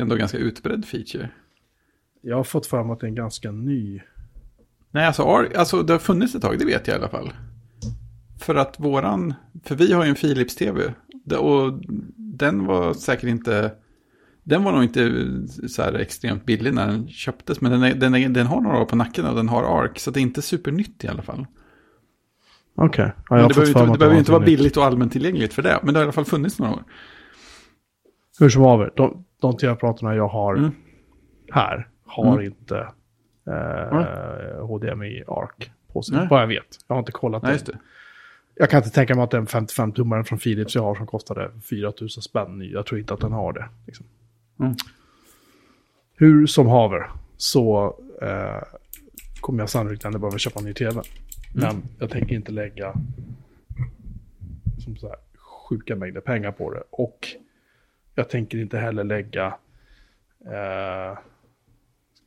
ändå ganska utbredd feature. Jag har fått för mig att det är en ganska ny. Nej, alltså, alltså det har funnits ett tag, det vet jag i alla fall. För att våran, för vi har ju en Philips-TV. Och den var säkert inte, den var nog inte så här extremt billig när den köptes. Men den, är, den, är, den har några år på nacken och den har ARC. Så det är inte supernytt i alla fall. Okej. Ja, jag har det behöver, inte, det behöver inte vara nytt. billigt och allmänt tillgängligt för det. Men det har i alla fall funnits några år. Hur som haver, de, de tv-apparaterna jag har Mm. här har Mm. inte eh, HDMI ARC på sig. Nej. Vad jag vet. Jag har inte kollat Nej, det. Jag kan inte tänka mig att den 55-tummaren från Philips jag har som kostade 4 000 spänn ny. Jag tror inte att den har det. Liksom. Mm. Hur som haver så eh, kommer jag sannolikt ändå behöva köpa en ny tv. Men jag tänker inte lägga som så här, sjuka mängder pengar på det. Och jag tänker inte heller lägga... Eh,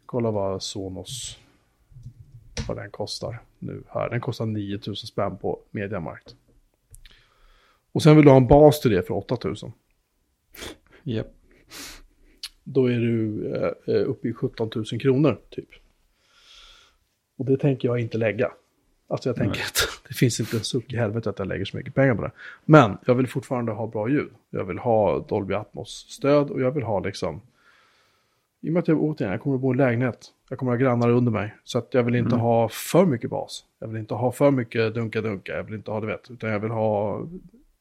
kolla vad Sonos vad den kostar nu här. Den kostar 9000 spänn på Mediamarkt. Och sen vill du ha en bas till det för 8000. Japp. Då är du eh, eh, uppe i 17 000 kronor typ. Och det tänker jag inte lägga. Alltså jag tänker Nej. att *laughs* det finns inte en suck i helvete att jag lägger så mycket pengar på det. Men jag vill fortfarande ha bra ljud. Jag vill ha Dolby Atmos-stöd och jag vill ha liksom... I och med att jag återigen, jag kommer att bo i en lägenhet. Jag kommer att ha grannar under mig. Så att jag vill inte Mm. ha för mycket bas. Jag vill inte ha för mycket dunka-dunka. Jag vill inte ha, du vet. Utan jag vill ha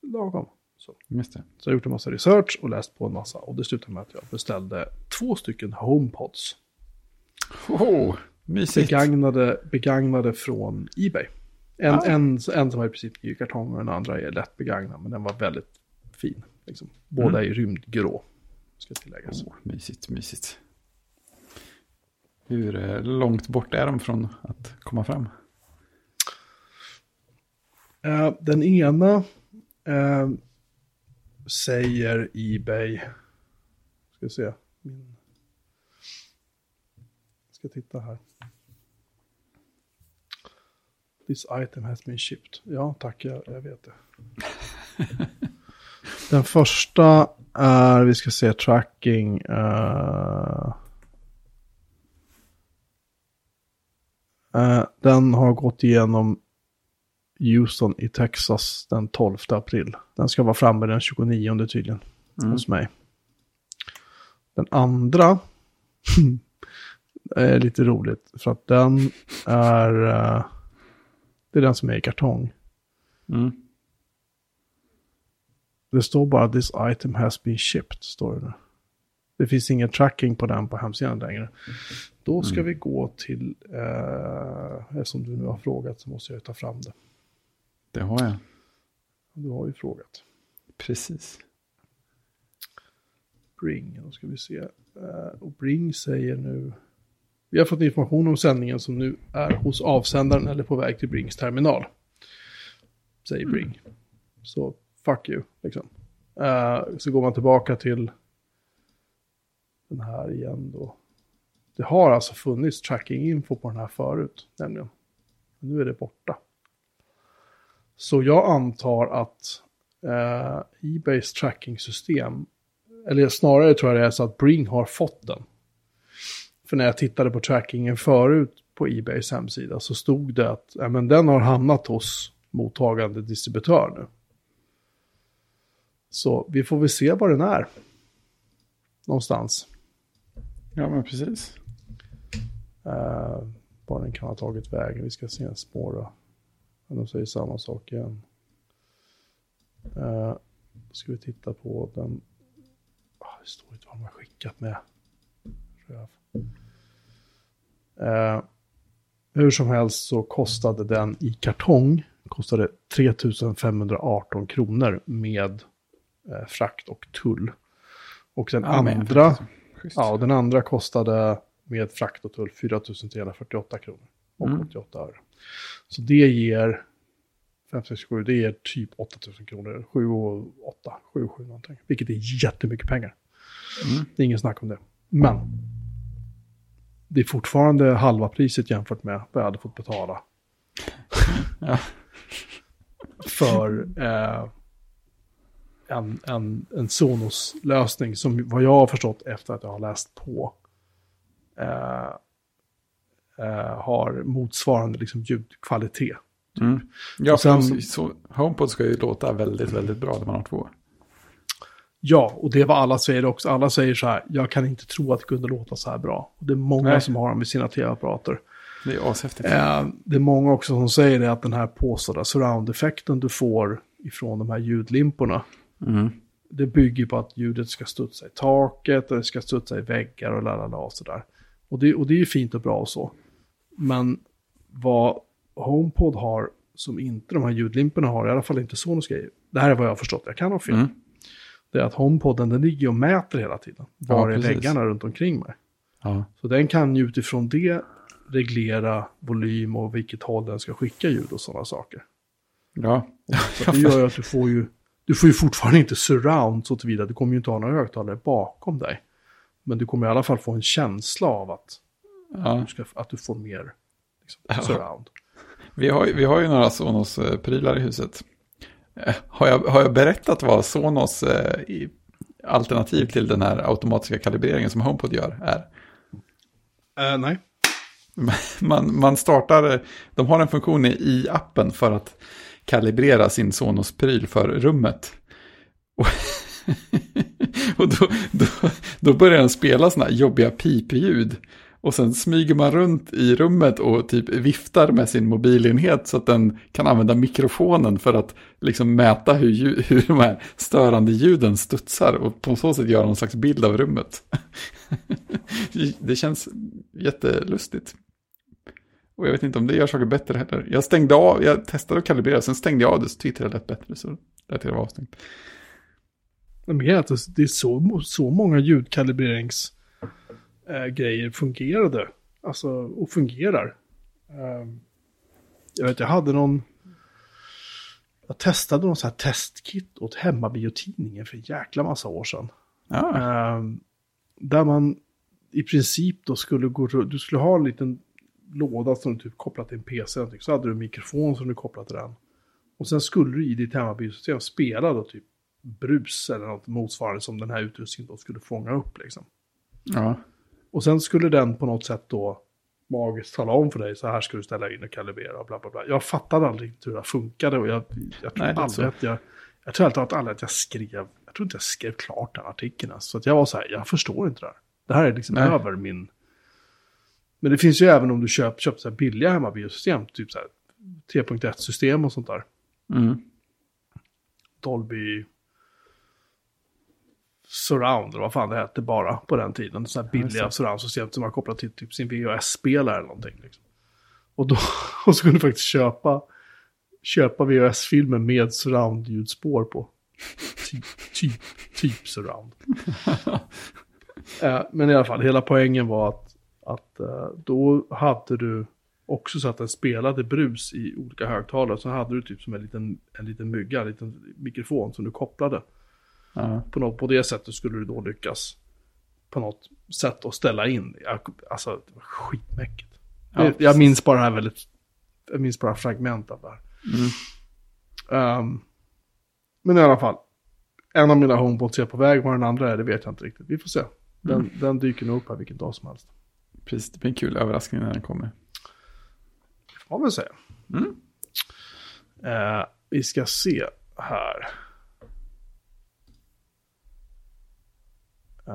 lagom. Så. Just det. Så jag har gjort en massa research och läst på en massa. Och det slutade med att jag beställde två stycken HomePods. Oh, mysigt. Begagnade, begagnade från Ebay. En, Ah. en, en som var i princip ny kartong och den andra är lätt begagnad. Men den var väldigt fin. Liksom. Båda Mm. är rymdgrå. Ska tilläggas. Oh, mysigt, mysigt. Hur eh, långt bort är de från att komma fram? Eh, den ena eh, säger Ebay. Ska se. Min... Ska titta här. This item has been shipped. Ja, tack, jag, jag vet det. *laughs* Den första är, vi ska se, tracking. eh, eh, den har gått igenom Houston i Texas den 12 april. Den ska vara framme den 29 tydligen Mm. hos mig. Den andra *laughs* är lite roligt för att den är, eh, det är den som är i kartong. Mm. Det står bara this item has been shipped, står det nu. Det finns ingen tracking på den på hemsidan längre. Då ska Mm. vi gå till, eh, eftersom du nu har frågat så måste jag ta fram det. Det har jag. Du har ju frågat. Precis. Bring, då ska vi se. Eh, och Bring säger nu... Vi har fått information om sändningen som nu är hos avsändaren eller på väg till Brings terminal. Säger Bring. Så fuck you, liksom. Eh, så går man tillbaka till den här igen då. Det har alltså funnits tracking-info på den här förut, nämligen. Nu är det borta. Så jag antar att eh, Ebays tracking-system eller snarare tror jag det är så att Bring har fått den. För när jag tittade på trackingen förut på Ebays hemsida så stod det att ja, men den har hamnat hos mottagande distributör nu. Så vi får väl se var den är. Någonstans. Ja, men precis. Uh, var den kan ha tagit vägen. Vi ska se en spåra. Men de säger samma sak igen. Då ska vi titta på den. Ah, det står inte vad de har skickat med. Röv. Eh, hur som helst så kostade den i kartong kostade 3518 kronor med eh, frakt och tull. Och den Ja, andra. Ja, den andra kostade med frakt och tull 4 348 kronor. och Mm. 88 öre. Så det ger 5, 6, 7, det är typ 8000 kronor. 7 och 8, 7 och 7 någonting. Vilket är jättemycket pengar. Mm. Det är ingen snack om det. Men det är fortfarande halva priset jämfört med vad jag hade fått betala. *laughs* Ja. För eh, en, en, en Sonos-lösning som vad jag har förstått efter att jag har läst på eh, eh, har motsvarande liksom, ljudkvalitet. Mm. Ja, Och sen- för så, HomePod ska ju låta väldigt, väldigt bra när man har två. Ja, och det är vad alla säger också. Alla säger så här, jag kan inte tro att det kunde låta så här bra. Och det är många Nej. som har dem i sina tv-apparater. Det är ashäftigt. Eh, det är många också som säger det att den här påstådda surround-effekten du får ifrån de här ljudlimporna, Mm. det bygger på att ljudet ska studsa i taket och det ska studsa i väggar och lalala och sådär. Och det, och det är ju fint och bra och så. Men vad HomePod har som inte de här ljudlimporna har, i alla fall inte Sonos grejer, det här är vad jag har förstått, jag kan ha fel. Mm. Det är att HomePoden den ligger och mäter hela tiden. Var Ja, är väggarna runt omkring mig? Ja. Så den kan ju utifrån det reglera volym och vilket håll den ska skicka ljud och sådana saker. Ja. Så *laughs* det gör ju att du får ju, du får ju fortfarande inte surround så tillvida. Du kommer ju inte ha några högtalare bakom dig. Men du kommer i alla fall få en känsla av att, ja. du, ska, att du får mer liksom, Ja. surround. Vi, har, vi har ju några Sonos-prylar i huset. Eh, Har jag, har jag berättat vad Sonos eh, i- alternativ till den här automatiska kalibreringen som HomePod gör är? Uh, nej. *laughs* Man, man startar, eh, de har en funktion i, i appen för att kalibrera sin Sonos-pryl för rummet. *laughs* Och, och då, då, då börjar den spela sådana här jobbiga pipljud. Och sen smyger man runt i rummet och typ viftar med sin mobilenhet så att den kan använda mikrofonen för att liksom mäta hur, *laughs* hur de här störande ljuden studsar och på så sätt göra någon slags bild av rummet. *laughs* Det känns jättelustigt. Och jag vet inte om det gör saker bättre heller. Jag stängde av, jag testade att kalibrera, sen stängde jag av det så tyckte jag det lät bättre. Så lät det vara avstängt. Men är det är så, så många ljudkalibrerings eh, grejer fungerade. Alltså, och fungerar. Eh, jag vet, jag hade någon... Jag testade någon sån här testkit åt hemmabiotidningen för en jäkla massa år sedan. Ja, Eh, där man i princip då skulle gå Du skulle ha en liten låda som du typ kopplat till en PC. Så hade du en mikrofon som du kopplat till den. Och sen skulle du i ditt hemmabiosystem spela då typ brus eller något motsvarande som den här utrustningen då skulle fånga upp liksom. ja, Och sen skulle den på något sätt då magiskt tala om för dig så här ska du ställa in och kalibrera och bla bla bla. Jag fattade aldrig hur det funkade och jag, jag tror Nej, aldrig att jag, jag tror aldrig att aldrig att jag skrev, jag tror inte jag skrev klart den artikeln. Så att jag var så här, jag förstår inte det här. Det här är liksom Nej. över min... Men det finns ju även om du köper, köper så här billiga hemmabiosystem, typ så här 3.1-system och sånt där. mm, Dolby Surround, eller vad fan det hette bara på den tiden. Så här billiga Just surroundsystem som var kopplat till typ sin VHS-spelare eller någonting. Liksom. Och, då, *laughs* och så kunde du faktiskt köpa, köpa VHS-filmer med surround-ljudspår på. Typ, typ, typ surround. *laughs* Eh, Men i alla fall, hela poängen var att, att eh, då hade du också så att den spelade brus i olika högtalare. Så hade du typ som en liten, en liten mygga, en liten mikrofon som du kopplade. Ja, På, något, på det sättet skulle du då lyckas på något sätt att ställa in. Jag, alltså, det var skitmäckigt. Ja, jag, jag minns bara det här väldigt, jag minns bara fragment av det här. mm, Ehm, men i alla fall, en av mina homepods är på väg, vad den andra är det vet jag inte riktigt. Vi får se. Den, Mm. den dyker nog upp här vilken dag som helst. precis. Det blir en kul överraskning när den kommer. Det får man väl säga. Mm. Eh, vi ska se här. Eh,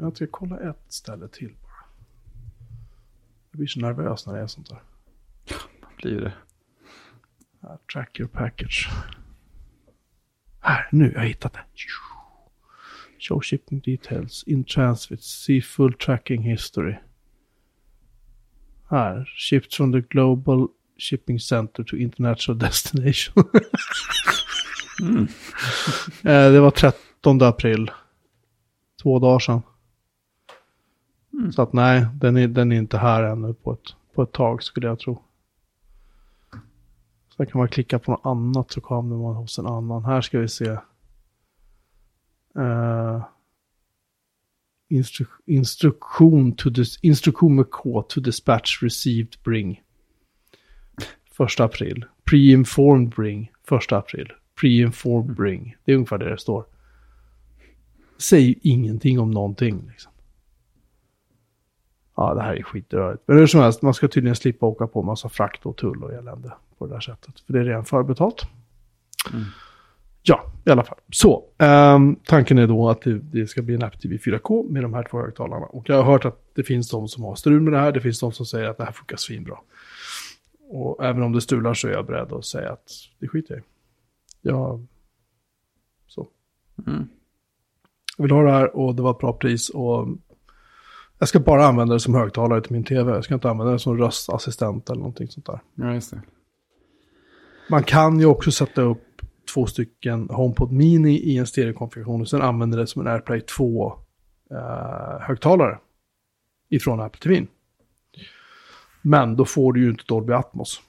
jag ska kolla ett ställe till bara. Jag blir så nervös när det är sånt där. Vad blir det? Uh, track your package. Här, nu, jag har hittat det. Show shipping details, in transit, see full tracking history. Här, shipped from the global shipping center to international *laughs* destination. Mm. Eh, det var 13 april. Två dagar sedan. Mm. Så att nej, den är, den är inte här ännu på ett, på ett tag skulle jag tro. Sen kan man klicka på något annat så kommer man hos en annan. Här ska vi se. Uh, instru instruktion, to dis instruktion med K to dispatch received bring. Första april. Pre-informed bring. Första april. Pre-informed mm. bring. Det är ungefär det det står. Säger ingenting om någonting. Liksom. Ja, det här är skitrörigt. Men hur som helst, man ska tydligen slippa åka på massa frakt och tull och elände på det där sättet. För det är redan förbetalt. Mm. Ja, i alla fall. Så, um, tanken är då att det, det, ska bli en Apple TV 4K med de här två högtalarna. Och jag har hört att det finns de som har strul med det här. Det finns de som säger att det här funkar svinbra. Och även om det strular så är jag beredd att säga att det skiter jag i. Ja, så. Mm. Jag vill ha det här och det var ett bra pris och jag ska bara använda det som högtalare till min tv. Jag ska inte använda det som röstassistent eller någonting sånt där. Ja, just det. Man kan ju också sätta upp två stycken HomePod Mini i en stereokonfiguration och sen använda det som en AirPlay 2-högtalare eh, ifrån Apple TV. Men då får du ju inte Dolby Atmos.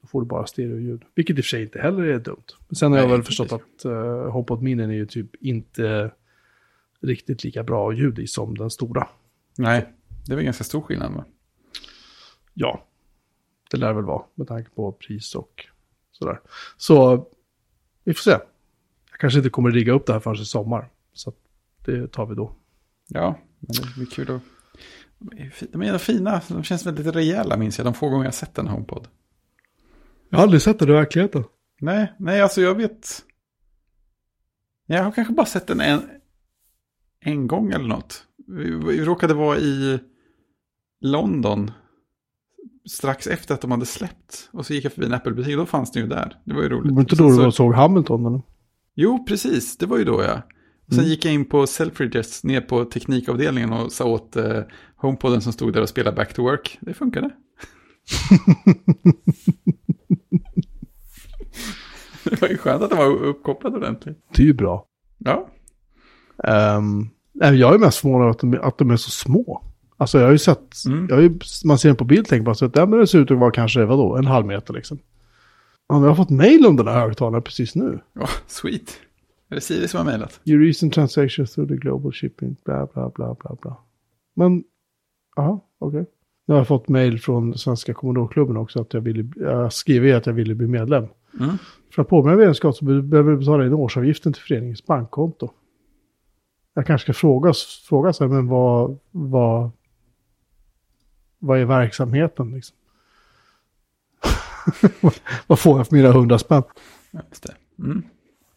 Då får du bara stereoljud. Vilket i och för sig inte heller är dumt. Men sen har jag väl förstått att uh, HomePod Mini är ju typ inte riktigt lika bra ljud i som den stora. Nej, det är väl ganska stor skillnad va? Ja, det lär väl vara med tanke på pris och sådär. Så vi får se. Jag kanske inte kommer rigga upp det här förrän i sommar. Så det tar vi då. Ja, men det blir kul att... De är fina, de känns väldigt rejäla minns jag, de få gånger jag sett en HomePod. Jag har aldrig sett den i verkligheten. Nej, nej alltså jag vet... Jag har kanske bara sett den en, en gång eller något. Vi, vi råkade vara i London strax efter att de hade släppt. Och så gick jag förbi en Apple-butik och då fanns den ju där. Det var ju roligt. Det var inte då du så... såg Hamilton eller? Jo, precis. Det var ju då jag. Sen mm. gick jag in på Selfridges ner på teknikavdelningen och sa åt eh, HomePoden som stod där och spelade Back to Work. Det funkade. *laughs* det var ju skönt att den var uppkopplad ordentligt. Det är ju bra. Ja. Um, jag är mest förvånad att de, att de är så små. Alltså jag har ju sett, mm. jag har ju, man ser den på bild tänker bara att ja, men det ser ut att vara kanske, vadå, en halv meter liksom. Ja, jag har fått mail om den här högtalaren precis nu. Ja, oh, sweet. Är det Siri som har mejlat? Your recent transactions through the global shipping, bla bla bla bla bla. Men, jaha, okej. Okay. Nu har jag fått mail från Svenska Commodore-klubben också att jag ville, jag skriver att jag ville bli medlem. Mm. För att påminna medlemskap så behöver du betala in årsavgiften till föreningens bankkonto. Jag kanske ska fråga, fråga sig, men vad, vad, vad är verksamheten liksom? *laughs* vad får jag för mina hundra spänn? Just det. Mm.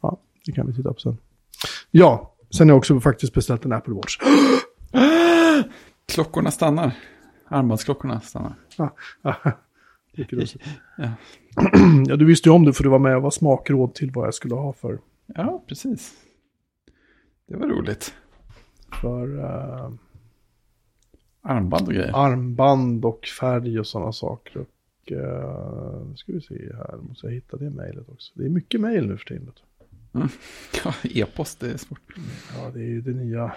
Ja, det kan vi titta på sen. Ja, sen har jag också faktiskt beställt en Apple Watch. *gasps* Klockorna stannar. Armbandsklockorna stannar. Ja. *laughs* *clears throat* ja, du visste ju om det för du var med och var smakråd till vad jag skulle ha för. Ja, precis. Det var roligt. För... Uh, armband och grejer. Armband och färg och sådana saker. Och uh, nu ska vi se här, måste jag hitta det mejlet också. Det är mycket mejl nu för tiden. Mm. *laughs* Ja, e-post det är svårt. Ja, det är ju det nya,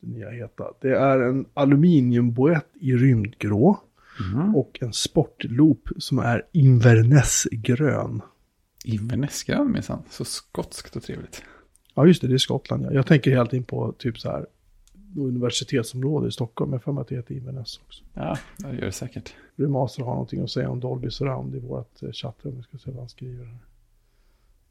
det nya heta. Det är en aluminiumboett i rymdgrå. Mm. Och en sportloop som är Inverness-grön. Inverness-grön minsann, så skotskt och trevligt. Ja, just det, det är Skottland. Ja. Jag tänker helt in på typ så här universitetsområde i Stockholm. Jag för mig att det heter Inverness också. Ja, det gör det säkert. Remaster har någonting att säga om Dolby Surround i vårt eh, chattrum. Vi ska se vad han skriver.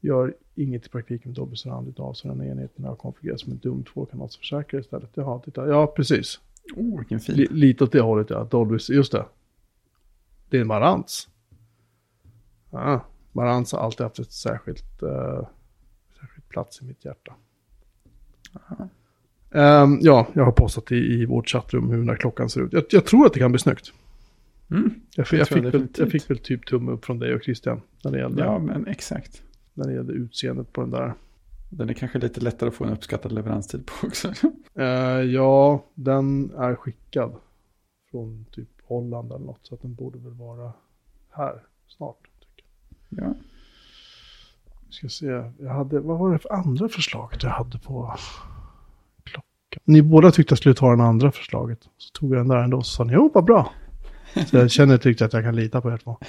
Gör inget i praktiken med Dolby Surround idag, så den enheten har konfigurerats som en dum tvåkanalsförsäkrare istället. Jaha, titta. Ja, precis. Oh, vilken fin. L lite åt det hållet, ja. Dolby, just det. Det är en Marantz. Ja, Marantz har alltid haft ett särskilt, uh, särskilt plats i mitt hjärta. Um, ja, jag har postat i, i vårt chattrum hur den här klockan ser ut. Jag, jag tror att det kan bli snyggt. Mm, jag, jag, fick väl, jag fick väl typ tumme upp från dig och Christian. När det gällde, ja, men exakt. När det gällde utseendet på den där. Den är kanske lite lättare att få en uppskattad leveranstid på också. uh, *laughs* ja, den är skickad från typ Holland eller något. Så att den borde väl vara här snart. Tycker jag. Ja. Ska se, jag hade, vad var det för andra förslag jag hade på klocka. Ni båda tyckte jag skulle ta den andra förslaget. Så tog jag den där ändå och sa ni, jo vad bra. Så jag känner tyckte att jag kan lita på er två. *laughs*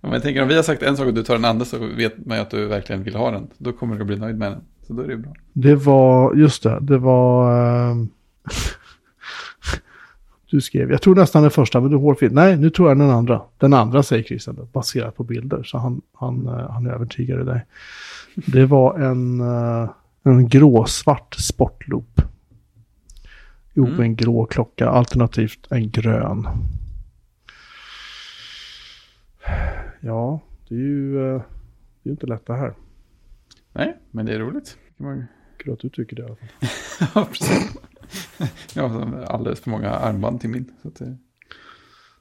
Om jag tänker om vi har sagt en sak och du tar den andra så vet man ju att du verkligen vill ha den. Då kommer du att bli nöjd med den. Så då är det bra. Det var, just det, det var... *laughs* du skrev, jag tror nästan den första, men du fel. Nej, nu tror jag den andra. Den andra säger Christian, baserat på bilder. Så han, han, eh, han övertygade dig. Det var en, eh, en gråsvart sportloop. Jo, Mm. en grå klocka, alternativt en grön. Ja, det är ju eh, det är inte lätt det här. Nej, men det är roligt. Kul att du tycker det i alla fall. *laughs* Ja, precis. Jag har alldeles för många armband till min. Så det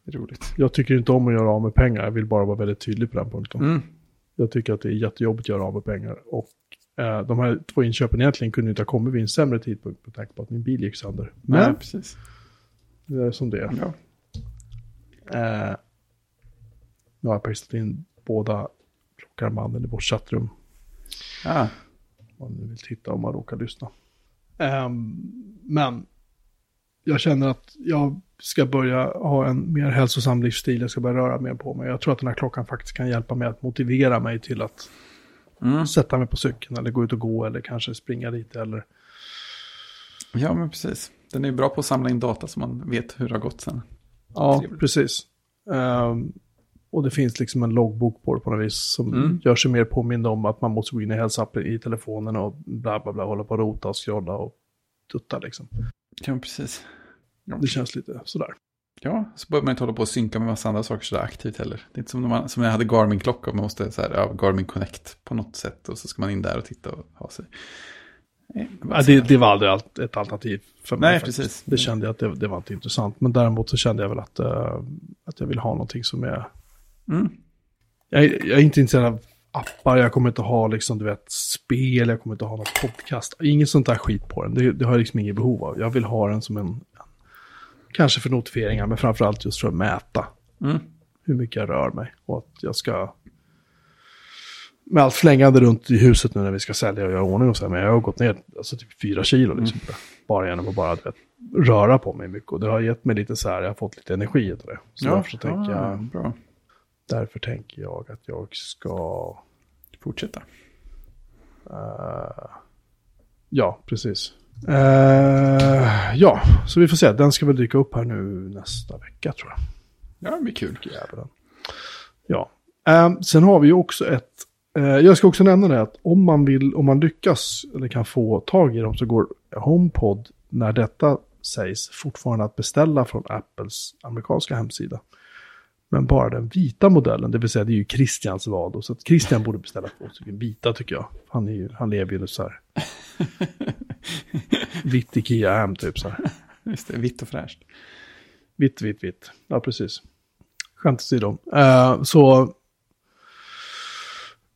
är roligt. Jag tycker inte om att göra av med pengar. Jag vill bara vara väldigt tydlig på den punkten. Mm. Jag tycker att det är jättejobbigt att göra av med pengar. Och eh, de här två inköpen egentligen kunde inte ha kommit vid en sämre tidpunkt med tanke på att min bil gick sönder. Men Nej, precis. det är som det är. Ja. Eh, nu har jag pastat in båda klockarmbanden i vårt chattrum. Ja. Om man nu vill titta om man råkar lyssna. Ehm, men jag känner att jag ska börja ha en mer hälsosam livsstil. Jag ska börja röra mer på mig. Jag tror att den här klockan faktiskt kan hjälpa mig att motivera mig till att Mm. sätta mig på cykeln eller gå ut och gå eller kanske springa lite eller ja, men precis. Den är ju bra på att samla in data så man vet hur det har gått sen. Ja, Trevligt. precis. Ehm, och det finns liksom en loggbok på det på något vis som Mm. gör sig mer påmind om att man måste gå in i hälsoappen i telefonen och bla bla bla, hålla på och rota och scrolla och tutta liksom. Ja, precis. Det känns lite sådär. Ja, så behöver man inte hålla på och synka med massa andra saker sådär aktivt heller. Det är inte som när, man, som när jag hade Garmin-klocka och man måste så här, ja, Garmin Connect på något sätt och så ska man in där och titta och ha sig. Nej, det var Ja, det, det var aldrig allt- ett alternativ för mig. Nej, faktiskt. precis. Det kände jag att det, det var inte intressant. Men däremot så kände jag väl att, eh, att jag vill ha någonting som är... Mm. Jag, är- jag är inte intresserad av appar, jag kommer inte ha liksom, du vet, spel, jag kommer inte ha något podcast. Inget sånt där skit på den. Det, det har jag liksom inget behov av. Jag vill ha den som en... Kanske för notifieringar, men framförallt just för att mäta Mm. hur mycket jag rör mig. Och att jag ska... Med allt flängande runt i huset nu när vi ska sälja och göra ordning och så här, men jag har gått ner alltså, typ fyra kilo liksom. Bara genom att bara du vet, röra på mig mycket. Och det har gett mig lite så här, jag har fått lite energi av det. Så därför, så tänker ja, jag, bra. Därför tänker jag att jag ska... Fortsätta. eh, ja, precis. Eh, ja, så vi får se. Den ska väl dyka upp här nu nästa vecka tror jag. Ja, det blir kul. Ja. Eh, sen har vi ju också ett... Jag ska också nämna det att om man vill, om man lyckas eller kan få tag i dem så går HomePod när detta sägs fortfarande att beställa från Apples amerikanska hemsida. Men bara den vita modellen, det vill säga det är ju Christians val då, så att Christian borde beställa två stycken vita tycker jag. Han, är ju, han lever ju så här. *laughs* Vitt Ikea-hem typ så här. Just det, vitt och fräscht. Vitt, vitt, vitt. Ja, precis. Skämt åsido. Uh, så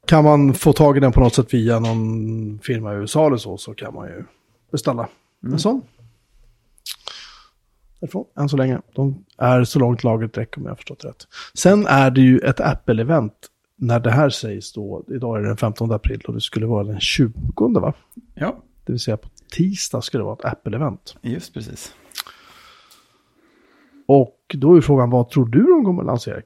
kan man få tag i den på något sätt via någon firma i USA eller så, så kan man ju beställa en sån. Därifrån, än så länge. De är så långt laget räcker om jag har förstått rätt. Sen är det ju ett Apple-event när det här sägs då. Idag är det den 15 april och det skulle vara den 20 va? Ja, Det vill säga på tisdag skulle det vara ett Apple-event. just precis. Och då är frågan, vad tror du de kommer att lansera?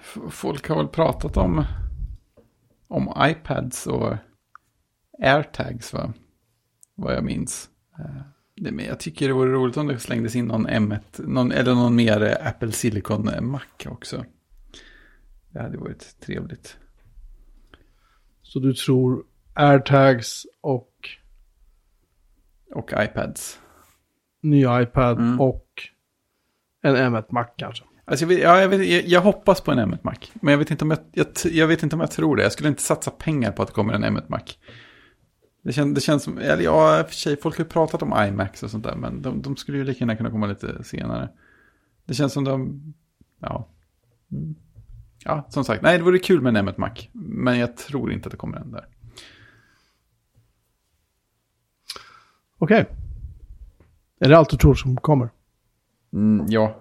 F- Folk har väl pratat om, om iPads och AirTags, va? vad jag minns. Men jag tycker det vore roligt om det slängdes in någon M1, någon, eller någon mer eh, Apple Silicon eh, Mac också. Det hade varit trevligt. Så du tror AirTags och Och iPads. ny iPad Mm. och en M1 Mac kanske? Alltså jag, vet, ja, jag, vet, jag, jag hoppas på en M1 Mac. Men jag vet, inte om jag, jag vet inte om jag tror det. Jag skulle inte satsa pengar på att det kommer en M1 Mac. Det, kän, det känns som, eller ja, för sig, folk har ju pratat om iMacs och sånt där. Men de, de skulle ju lika gärna kunna komma lite senare. Det känns som de, ja. Mm. Ja, som sagt, nej det vore kul med en M1 Mac. Men jag tror inte att det kommer en där. Okej. Är det allt du tror som kommer? Mm, ja.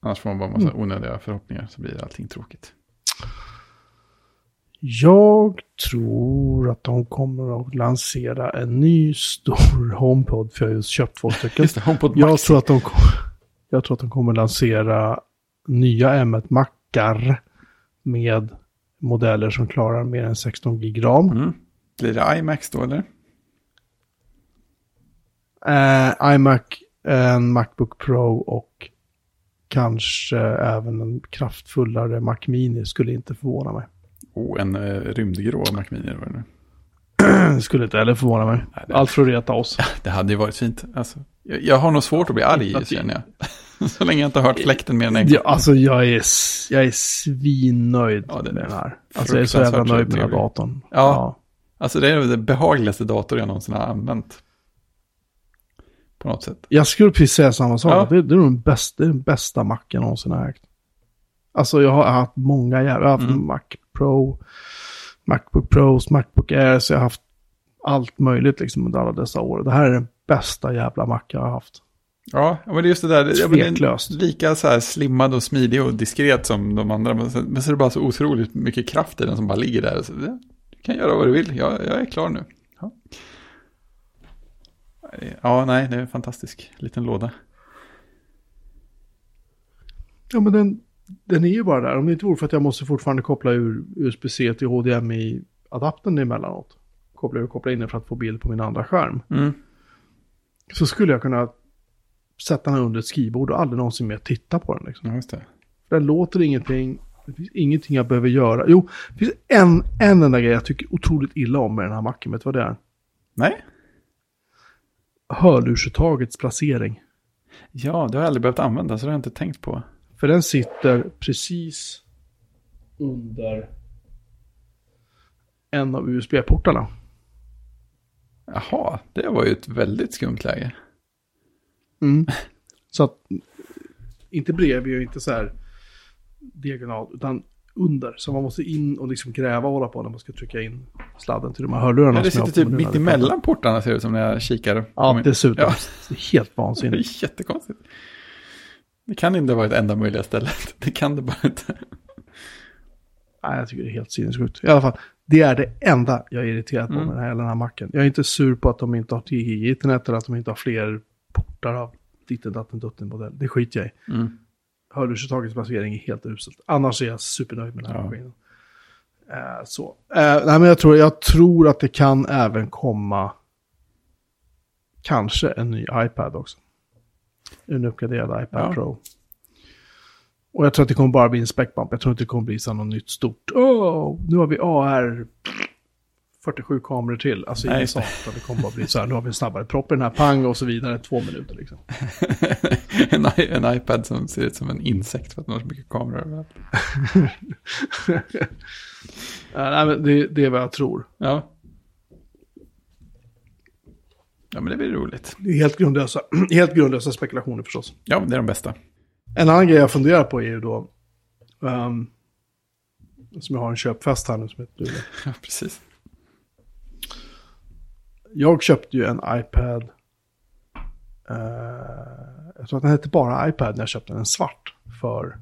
Annars får man bara en massa onödiga förhoppningar så blir allting tråkigt. Jag tror att de kommer att lansera en ny stor *laughs* HomePod, för jag har just köpt två *laughs* stycken. Just det, HomePod Jag Maxi. tror, att de, jag tror att de kommer lansera nya M1-mackar med modeller som klarar mer än 16 gig ram. Mm. Blir det iMax då eller? Eh, iMac, en Macbook Pro och kanske även en kraftfullare Mac Mini skulle inte förvåna mig. Oh, en uh, rymdgrå Mac Mini var det nu. Det *clears throat* skulle inte heller förvåna mig. Nej, det- Allt för att reta oss. *laughs* Det hade ju varit fint. Alltså, jag, jag har nog svårt att bli arg att- känner jag. *laughs* Så länge jag inte har hört fläkten mer än en gång. Ja, alltså jag är, s- jag är svinnöjd Ja, med är den här. Alltså jag är så jävla fruktansvärt nöjd med den här trevlig. datorn. Ja. Alltså det är den behagligaste dator jag någonsin har använt. På något sätt. Jag skulle precis säga samma sak. Ja. Det, det, är nog den bästa, det är den bästa Macen jag någonsin har ägt. Alltså jag har haft många jävla, jag har haft Mm. Mac Pro, Macbook Pros, Macbook Air, så jag har haft allt möjligt liksom under alla dessa år. Det här är den bästa jävla Mac jag har haft. Ja, men det är just det där. Tveklöst. Lika så här slimmad och smidig och diskret som de andra. Men så, men så är det bara så otroligt mycket kraft i den som bara ligger där. Så, du kan göra vad du vill. Jag, jag är klar nu. Ja. ja, nej, det är en fantastisk liten låda. Ja men den, den är ju bara där. Om det inte vore för att jag måste fortfarande koppla ur USB-C till HDMI-adaptern emellanåt. Koppla ur och koppla in den för att få bild på min andra skärm. Mm. Så skulle jag kunna sätta den under ett skrivbord och aldrig någonsin mer titta på den. Liksom. Just det. Den låter ingenting. Det finns ingenting jag behöver göra. Jo, det finns en, en enda grej jag tycker otroligt illa om med den här macken. Vet du vad det är? Nej. Hörlursuttagets placering. Ja, det har jag aldrig behövt använda så det har jag inte tänkt på. För den sitter precis under en av USB-portarna. Jaha, det var ju ett väldigt skumt läge. Mm. Så att, inte bredvid och inte så här diagonalt, utan under. Så man måste in och liksom gräva och hålla på när man ska trycka in sladden till de här hörlurarna. Ja, det sitter typ mitt emellan portarna ser det ut som när jag kikar. Ja, dessutom. Ja. Helt Det är vansinnigt. *laughs* jättekonstigt. Det kan inte vara ett enda möjliga ställe. *laughs* Det kan det bara inte. Nej, jag tycker det är helt sinnessjukt. I alla fall, det är det enda jag är irriterad på Mm. med den här, den här macken. Jag är inte sur på att de inte har till internet eller att de inte har fler portar av ditten datten dutten modell. Det skiter jag i. Mm. Hörlursuttagets placering är helt uselt. Annars är jag supernöjd med den här Ja. maskinen. Eh, så. Eh, nej, men jag tror, jag tror att det kan även komma kanske en ny iPad också. En uppgraderad iPad Ja. Pro. Och jag tror att det kommer bara bli en spec-bump. Jag tror inte det kommer bli så något nytt stort. Åh, nu har vi AR 47 kameror till. Alltså Nej, inget sånt. Det kommer bara bli så här, nu har vi en snabbare propp i den här, pang och så vidare. Två minuter liksom. *laughs* en, en iPad som ser ut som en insekt för att den har så mycket kameror överallt. *laughs* Nej, men det, det är vad jag tror. Ja. Ja, men det blir roligt. Det är helt grundlösa, *clears throat* helt grundlösa spekulationer förstås. Ja, det är de bästa. En annan grej jag funderar på är ju då, ehm, som jag har en köpfest här nu som heter Luleå. *laughs* Ja, precis. Jag köpte ju en iPad, eh, jag tror att den hette bara iPad när jag köpte den, en svart, för,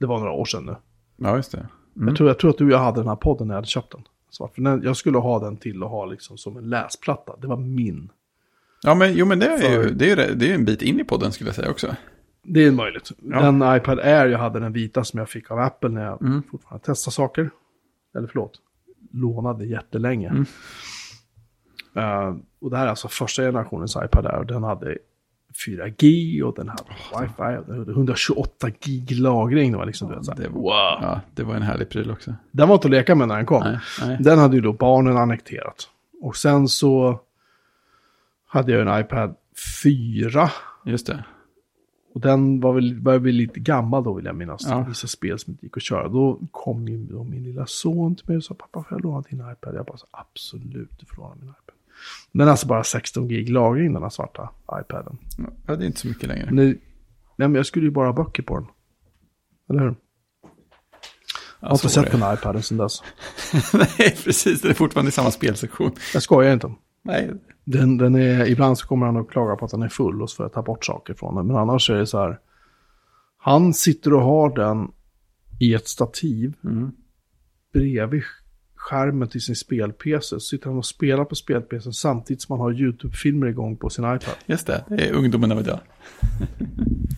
det var några år sedan nu. Ja, just det. Mm. Jag, tror, jag tror att du och jag hade den här podden när jag hade köpt den. Svart. För den, jag skulle ha den till att ha liksom som en läsplatta, det var min. Ja, men, jo, men det är ju För- det är, ju- det är ju en bit in i podden skulle jag säga också. Det är möjligt. Ja. Den iPad Air, jag hade den vita som jag fick av Apple när jag Mm. fortfarande testade saker. Eller förlåt, lånade jättelänge. Mm. Eh, och det här är alltså första generationens iPad Air. och Den hade 4G och den hade wifi. Och den hade 128 gig lagring. Det var liksom, du vet, så här, det var- wow. Ja, det var en härlig pryl också. Den var inte att leka med när den kom. Nej, nej. Den hade ju då barnen annekterat. Och sen så hade jag en iPad 4. Just det. Och den var väl, var väl lite gammal då vill jag minnas. Ja. Vissa spel som inte gick att köra. Då kom ju då min lilla son till mig och sa pappa får jag låna din iPad? Jag bara så absolut du får låna min iPad. Har alltså bara 16 gig lagring den här svarta iPaden. Ja, det är inte så mycket längre. Men, det, nej, men jag skulle ju bara ha böcker på den. Eller hur? Jag har inte sett den här iPaden sedan dess. *laughs* Nej, precis. Det är fortfarande i samma spelsektion. Jag skojar inte. Nej, Den, den är, ibland så kommer han att klaga på att den är full och så får jag ta bort saker från den. Men annars är det så här. Han sitter och har den i ett stativ Mm. bredvid skärmen till sin spel-PC. Så sitter han och spelar på spel-PC samtidigt som han har YouTube-filmer igång på sin iPad. Just det, det är ungdomen av idag. *laughs*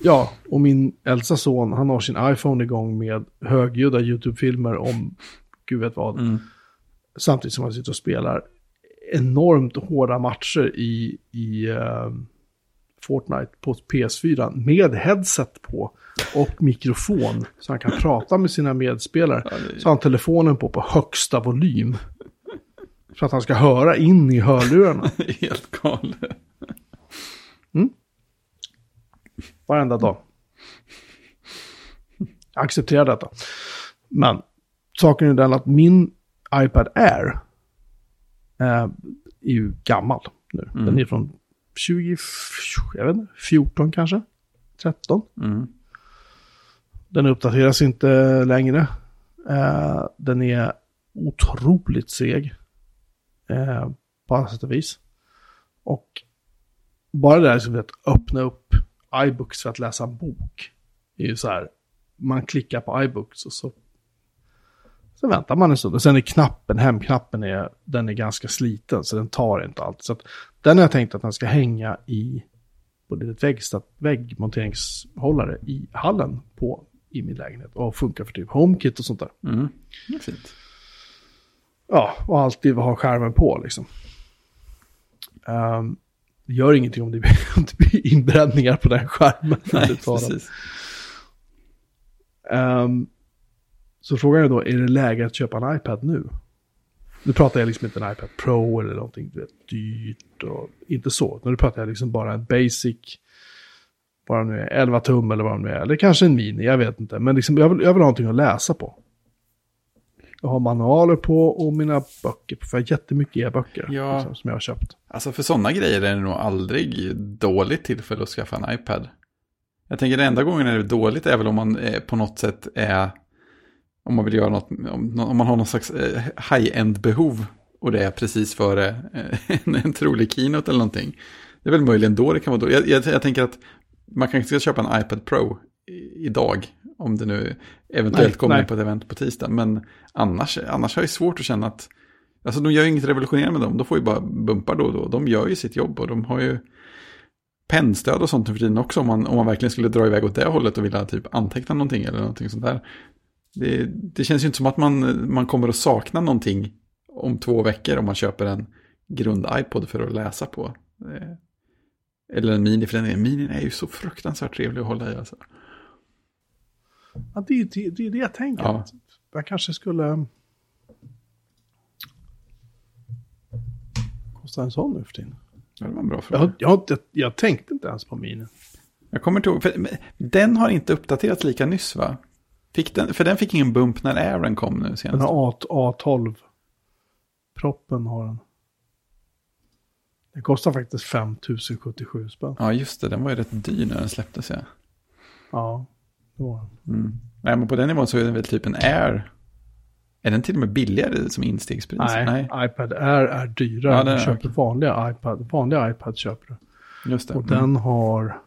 Ja, och min äldsta son, han har sin iPhone igång med högljudda YouTube-filmer om gud vet vad. Mm. Samtidigt som han sitter och spelar enormt hårda matcher i, i uh, Fortnite på PS4 med headset på och mikrofon så han kan prata med sina medspelare. Ja, det är- Så har han telefonen på på högsta volym. För att han ska höra in i hörlurarna *laughs* Helt galet. varenda dag. Jag accepterar detta. Men saken är den att min iPad Air eh, är ju gammal nu. Mm. Den är från 20, jag vet inte, 14 kanske? 13? Mm. Den uppdateras inte längre. Eh, den är otroligt seg. Eh, på alla sätt och vis. Och bara det här som att öppna upp iBooks för att läsa en bok. är ju så här. Man klickar på iBooks och så. Så väntar man en stund. Och sen är knappen, hemknappen, är, den är ganska sliten. Så den tar inte allt. Så att den har jag tänkt att den ska hänga i på ett väggstat, väggmonteringshållare i hallen på i min lägenhet. Och funkar för typ HomeKit och sånt där. Mm. Är fint. Ja, och alltid ha skärmen på liksom. Um, gör ingenting om det, blir, *laughs* om det blir inbränningar på den skärmen. Nej, precis. Ehm, så frågan är då, är det läge att köpa en iPad nu? Nu pratar jag liksom inte en iPad Pro eller någonting du vet, dyrt och inte så. Nu pratar jag liksom bara en basic, bara nu är 11 tum eller vad det nu är. Eller kanske en mini, jag vet inte. Men liksom, jag, vill, jag vill ha någonting att läsa på. Jag har manualer på och mina böcker på. För jag har jättemycket e-böcker Ja. liksom, som jag har köpt. Alltså för sådana grejer är det nog aldrig dåligt tillfälle att skaffa en iPad. Jag tänker den enda gången är det dåligt är väl om man eh, på något sätt är, om man vill göra något, om, om man har någon slags eh, high-end behov och det är precis före eh, *laughs* en, en trolig keynote eller någonting. Det är väl möjligen då det kan vara då. Jag, jag, jag tänker att man kanske ska köpa en iPad Pro i- idag, om det nu eventuellt Nej, kommer nej. på ett event på tisdag. Men annars, annars har jag svårt att känna att Alltså de gör ju inget revolutionerande med dem, de får ju bara bumpar då och då. De gör ju sitt jobb och de har ju pennstöd och sånt för tiden också om man, om man verkligen skulle dra iväg åt det hållet och vilja typ anteckna någonting eller någonting sånt där. Det, det känns ju inte som att man, man kommer att sakna någonting om två veckor om man köper en grund-iPod för att läsa på. Eh, Eller en mini, för den är, minin är ju så fruktansvärt trevlig att hålla i alltså. Ja, det, är- det, det det jag tänker. Ja. Jag kanske skulle... Kostar en sån nu för tiden? Ja, det var en bra Jag, fråga. jag, inte- jag tänkte inte ens på minen. Jag kommer inte ihåg, för den har inte uppdaterats lika nyss va? Fick den, för den fick ingen bump när Airen kom nu Den senast. har A, A12. Proppen har den. Det kostar faktiskt 5077 spänn. Ja, just det. Den var ju rätt dyr när den släpptes. Ja. Ja, det var den. Mm. Nej, men på den nivån så är den väl typ en Air. Är den till och med billigare som instegspris? Nej, iPad Air är dyrare. Ja, den är- köper vanliga iPad. Vanliga iPad köper du. Just det. Och Mm. den har...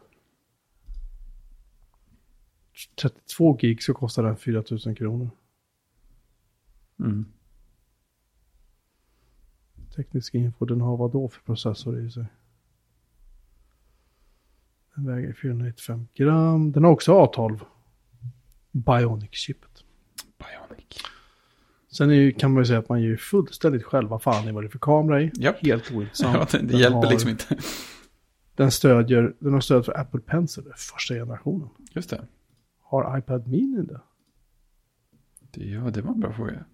32 gig så kostar den 4000 kronor. Mm. Teknisk info, den har vad då för processor i sig? Den väger 495 gram. Den har också A12. Bionic-chippet. Bionic. Sen är ju, kan man ju säga att man gör ju fullständigt själva fan i vad det är för kamera i. Japp. Helt ointressant. *laughs* Ja, det det hjälper har, liksom inte. Den, stödjer, den har stöd för Apple Pencil, är första generationen. Just det. Har iPad Mini det? det. Ja, det var en bra fråga.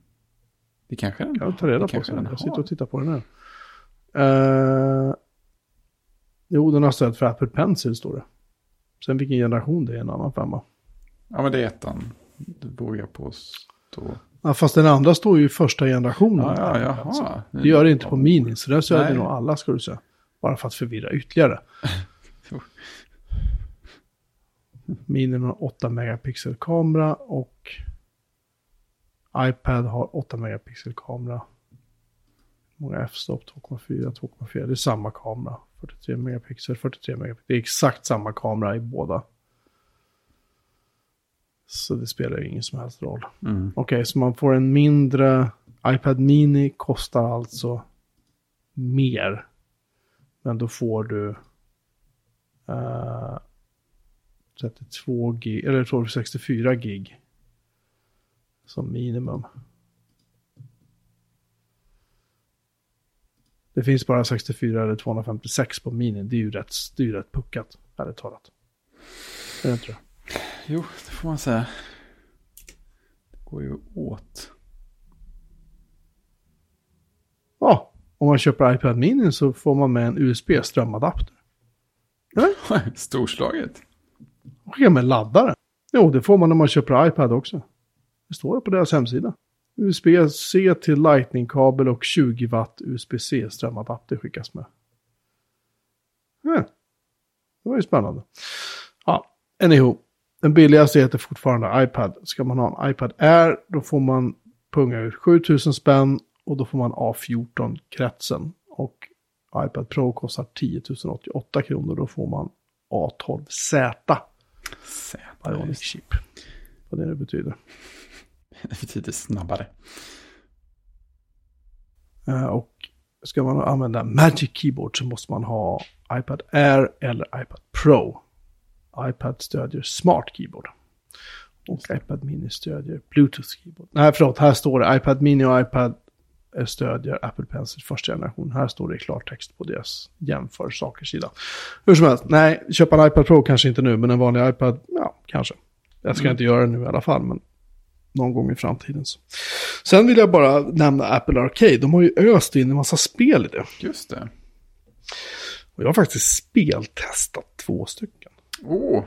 Det kanske den Jag tar reda på sen. Jag sitter har. och tittar på den nu. Uh, jo, den har stöd för Apple Pencil står det. Sen vilken generation det är en annan femma. Ja, men det är ettan. Det vågar jag påstå. Ja, fast den andra står ju i första generationen. Ja, ja, jaha. Det gör det inte på Mini, så den stödjer nog alla ska du säga. Bara för att förvirra ytterligare. *laughs* Mini har 8 megapixel kamera och iPad har 8 megapixel kamera. Många f-stop 2,4, 2,4. Det är samma kamera. 43 megapixel, 43 megapixel. Det är exakt samma kamera i båda. Så det spelar ju ingen som helst roll. Mm. Okej, så man får en mindre iPad Mini kostar alltså mer. Men då får du eh, 32 gig, eller jag tror 64 gig som minimum. Det finns bara 64 eller 256 på mini. Det är ju rätt, det är ju rätt puckat, ärligt talat. Är det inte det? Jo, det får man säga. Det går ju åt. Ja, om man köper iPad mini så får man med en USB-strömadapter. *laughs* Storslaget. Skicka med laddare. Jo, det får man när man köper iPad också. Det står det på deras hemsida. USB-C till Lightning-kabel och 20 watt USB-C strömadapter skickas med. Mm. Det var ju spännande. Ja, anyhow. Den billigaste heter fortfarande iPad. Ska man ha en iPad Air då får man punga ut 7000 spänn och då får man A14-kretsen. Och iPad Pro kostar 10 088 kronor. Då får man A12Z. Bionic chip. Vad det nu betyder. *laughs* Det betyder snabbare. Eh, Och ska man använda Magic Keyboard så måste man ha iPad Air eller iPad Pro. iPad stödjer Smart Keyboard. Och iPad Mini stödjer Bluetooth Keyboard. Nej, förlåt, här står det iPad Mini och iPad stödjer Apple Pencil första generation. Här står det i klartext på deras jämför saker-sida. Hur som helst, nej, köpa en iPad Pro kanske inte nu, men en vanlig iPad, ja, kanske. Jag ska Mm. inte göra det nu i alla fall, men någon gång i framtiden. Så. Sen vill jag bara nämna Apple Arcade. De har ju öst in en massa spel i det. Just det. Och jag har faktiskt speltestat två stycken. Åh,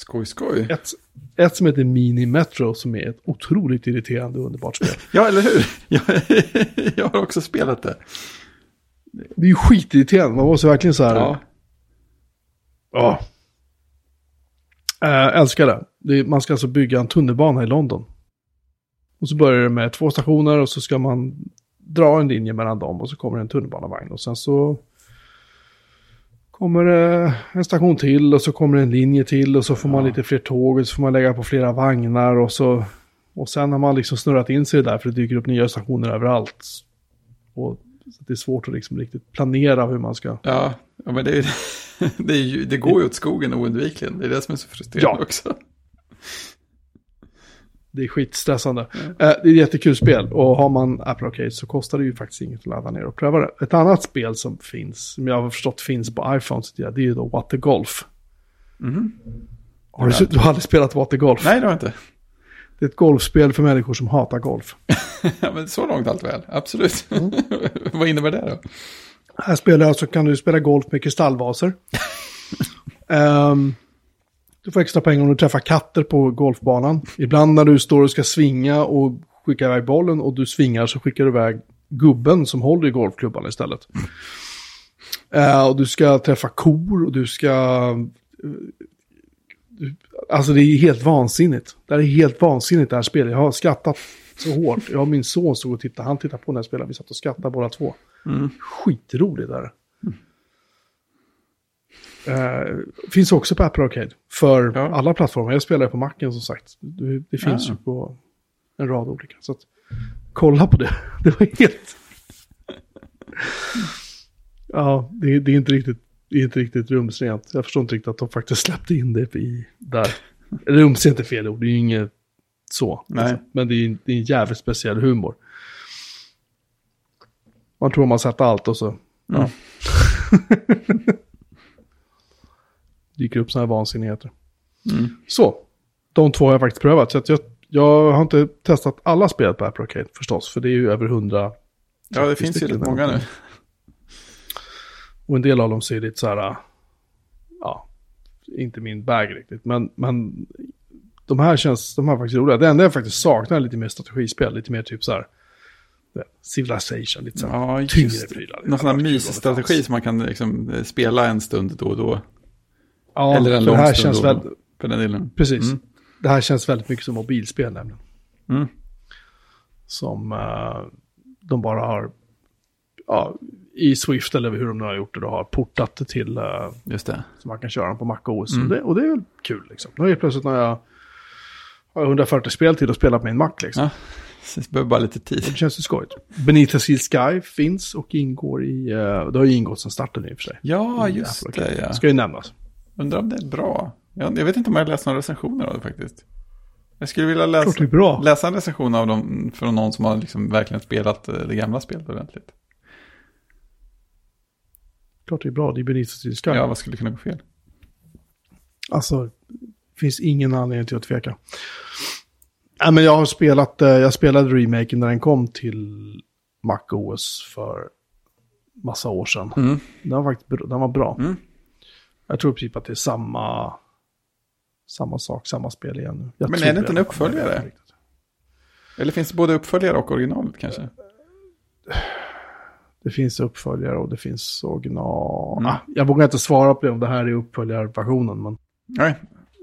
skoj skoj. Ett, ett som heter Mini Metro som är ett otroligt irriterande och underbart spel. *laughs* Ja, eller hur? *laughs* Jag, *laughs* jag har också spelat det. Det är ju skitirriterande. Man måste verkligen så här... Ja, Ja. Äh, älskar det. det man ska alltså bygga en tunnelbana i London. Och så börjar det med två stationer och så ska man dra en linje mellan dem och så kommer det en tunnelbanevagn. Och sen så kommer det en station till och så kommer det en linje till och så får man lite fler tåg och så får man lägga på flera vagnar och så... Och sen har man liksom snurrat in sig där för det dyker upp nya stationer överallt. Och det är svårt att liksom riktigt planera hur man ska... ja, ja men det, är, *laughs* det, är ju, det går ju åt skogen oundvikligen. Det är det som är så frustrerande Ja. också. Det är skitstressande. Eh, det är ett jättekul spel och har man Apple Arcade så kostar det ju faktiskt inget att ladda ner och pröva det. Ett annat spel som finns, som jag har förstått finns på iPhone, så det är ju då What the Golf. Mhm. Har du, du har aldrig spelat What the Golf? Nej, det har jag inte. Det är ett golfspel för människor som hatar golf. *laughs* Ja, men så långt allt väl, absolut. Mm. *laughs* Vad innebär det då? Här spelar jag så kan du spela golf med kristallvaser. *laughs* Ehm, du får extra pengar om du träffar katter på golfbanan. Ibland när du står och ska svinga och skicka iväg bollen och du svingar så skickar du iväg gubben som håller i golfklubban istället. Eh, och du ska träffa kor och du ska... eh, du, alltså det är helt vansinnigt. Det här är helt vansinnigt det här spelet. Jag har skrattat så hårt. Jag och min son stod och tittade. Han tittade på när jag spelade. Vi satt och skrattade båda två. Mm. Skitroligt där. Eh, finns också på Apple Arcade. För Ja. alla plattformar. Jag spelar på Macen som sagt. Det, det finns Ja. ju på en rad olika. Så att, kolla på det. *laughs* Det var helt... ja, det, det, är inte riktigt, det är inte riktigt rumsrent. Jag förstår inte riktigt att de faktiskt släppte in det i där. Rumsrent är fel ord. Det är ju inget så. Nej. Alltså. Men det är, det är en jävligt speciell humor. Man tror man sett allt och så. Ja. *laughs* Dyker upp sådana här vansinnigheter. Mm. Så, de två har jag faktiskt prövat. Så att jag, jag har inte testat alla spel på Apple Arcade förstås. För det är ju över hundra. Ja, det finns ju lite många nu. Och en del av dem ser lite så här, ja, inte min bag riktigt. Men, men de här känns, de här är faktiskt roliga. Det enda jag faktiskt saknar är lite mer strategispel, lite mer typ så här, Civilization, lite så här Ja, tyngre prylar. Någon sån här mysstrategi som man kan liksom spela en stund då och då. Ja, Eller en för det här känns väldigt, För den delen. precis. Mm. Det här känns väldigt mycket som mobilspel nämligen. Mm. Som eh, de bara har, ja, i Swift eller hur de nu har gjort det, då har portat det till uh, Just det. så man kan köra den på Mac OS. Mm. Och, det, och det är väl kul liksom. Nu är plötsligt när jag har 140 spel till att spela på min Mac liksom. Ja, det behöver bara lite tid. Det känns ju skojigt. The Seal Sky finns och ingår i, uh, det har ju ingått sedan starten i och för sig. Ja, I just det ja. Ska ju nämnas. Undrar om det är bra. Jag, jag vet inte om jag har läst några recensioner av det faktiskt. Jag skulle vilja läsa, det läsa en recension av dem från någon som har liksom verkligen spelat eh, det gamla spelet ordentligt. Klart det är bra, det är Seal Sky. Ja, vad skulle kunna gå fel? Alltså, finns ingen anledning till att tveka. Nej, men jag har spelat, eh, jag spelade remaken när den kom till Mac OS för massa år sedan. Mm. Den var faktiskt den var bra. Mm. Jag tror i princip att det är samma, samma sak, samma spel igen nu. Jag Men är det inte en uppföljare? Eller finns det både uppföljare och originalet kanske? *sighs* Det finns uppföljare och det finns original. Mm. Ah, jag vågar inte svara på det om det här är uppföljarversionen. Men Nej,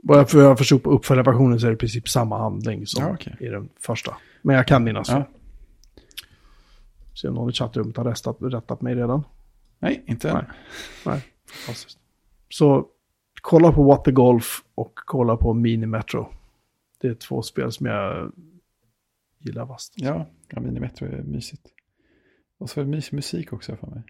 vad jag, för jag förstod på uppföljarversionen så är det i princip samma handling som Ja, okej. i den första. Men jag kan minnas. Ja. Se om någon i chattrummet har rättat, rättat mig redan. nej inte än. Nej. Nej, fantastiskt. Så kolla på What the Golf och kolla på Mini Metro. Det är två spel som jag gillar vast. Ja, ja Minimetro är mysigt. Och så är det mysig musik också för mig.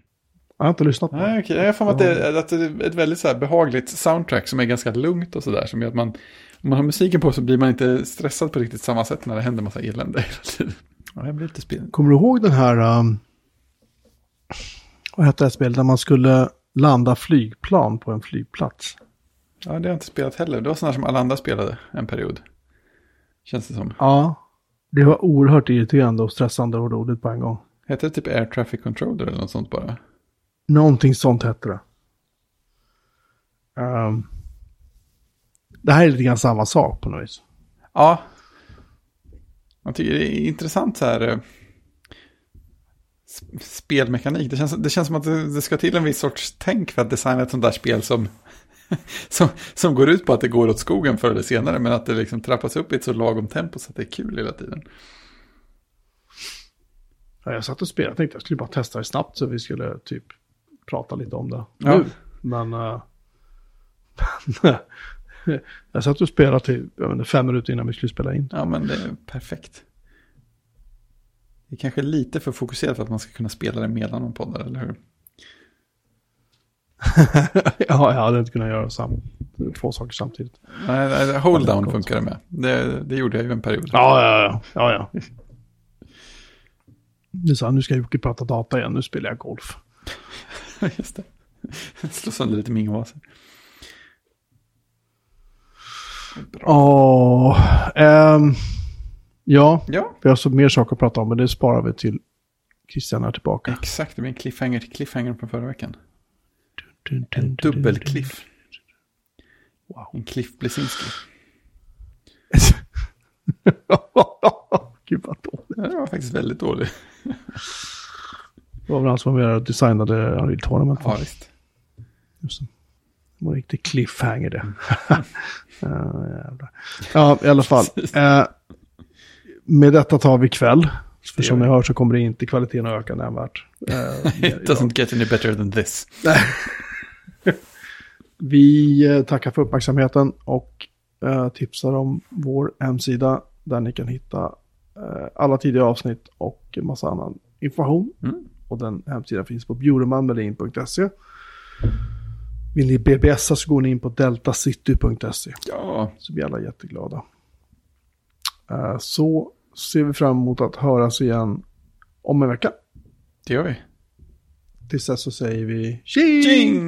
Jag har inte lyssnat på det. Nej, okej. Jag har för mig att det, är- att det är ett väldigt så här behagligt soundtrack som är ganska lugnt och sådär. Som gör att man, om man har musiken på så blir man inte stressad på riktigt samma sätt när det händer massa elände hela tiden. Ja, jag blir lite spel. Kommer du ihåg den här, um, vad hette det här spelet, där man skulle landa flygplan på en flygplats? Ja, det har jag inte spelat heller. Det var sådana som alla andra spelade en period. Känns det som. Ja. Det var oerhört irriterande och stressande och roligt på en gång. Heter det typ Air Traffic Controller eller något sånt bara? Någonting sånt hette det. Ehm, det här är lite grann samma sak på något vis. Ja. Jag tycker det är intressant så här. Sp- Spelmekanik. Det känns, det känns som att det, det ska till en viss sorts tänk för att designa ett sånt där spel som, *laughs* som, som går ut på att det går åt skogen förr eller senare. Men att det liksom trappas upp i ett så lagom tempo så att det är kul hela tiden. Ja, jag satt och spelade, jag tänkte jag skulle bara testa det snabbt så vi skulle typ prata lite om det Ja. nu. Men eh, *laughs* *laughs* jag satt och spelade till jag vet inte, fem minuter innan vi skulle spela in. Ja, men det är perfekt. Det är kanske lite för fokuserat för att man ska kunna spela det mellan de poddar, eller hur? *laughs* ja, jag hade inte kunnat göra sam två saker samtidigt. Nej, nej, hold down funkar det med. Det, det gjorde jag ju en period. Ja, ja, ja. ja, ja. Nu sa han, nu ska Jocke prata data igen, nu spelar jag golf. *laughs* Just det. Slå sönder lite mingovaser. Bra. Åh, ehm, ja, Ja, vi har så mer saker att prata om, men det sparar vi till Christian är tillbaka. exakt. Det blir en cliffhanger till cliffhanger från förra veckan. Dun, dun, En dun, dun, dubbelcliff. Wow. En cliff Blesinski. *laughs* Gud vad dåligt. Det var faktiskt väldigt dålig. Det var väl han som var med och designade Unreal Tournament. Ja, visst. Just det. Det var en riktig cliffhanger det. *laughs* jävlar. ja, i alla fall. *laughs* Eh, med detta tar vi kväll. För som ni hör så kommer det inte kvaliteten att öka nämnvärt. *laughs* Eh, It doesn't get any better than this. *laughs* Vi eh, tackar för uppmärksamheten och eh, tipsar om vår hemsida där ni kan hitta alla tidigare avsnitt och en massa annan information. Mm. Och den hemsidan finns på bjuremanmelin.se. Vill ni BBSa så går ni in på deltacity.se. Ja, Så blir alla jätteglada. Så ser vi fram emot att höras igen om en vecka. det gör vi. Tills dess så säger vi tjing! Tjing!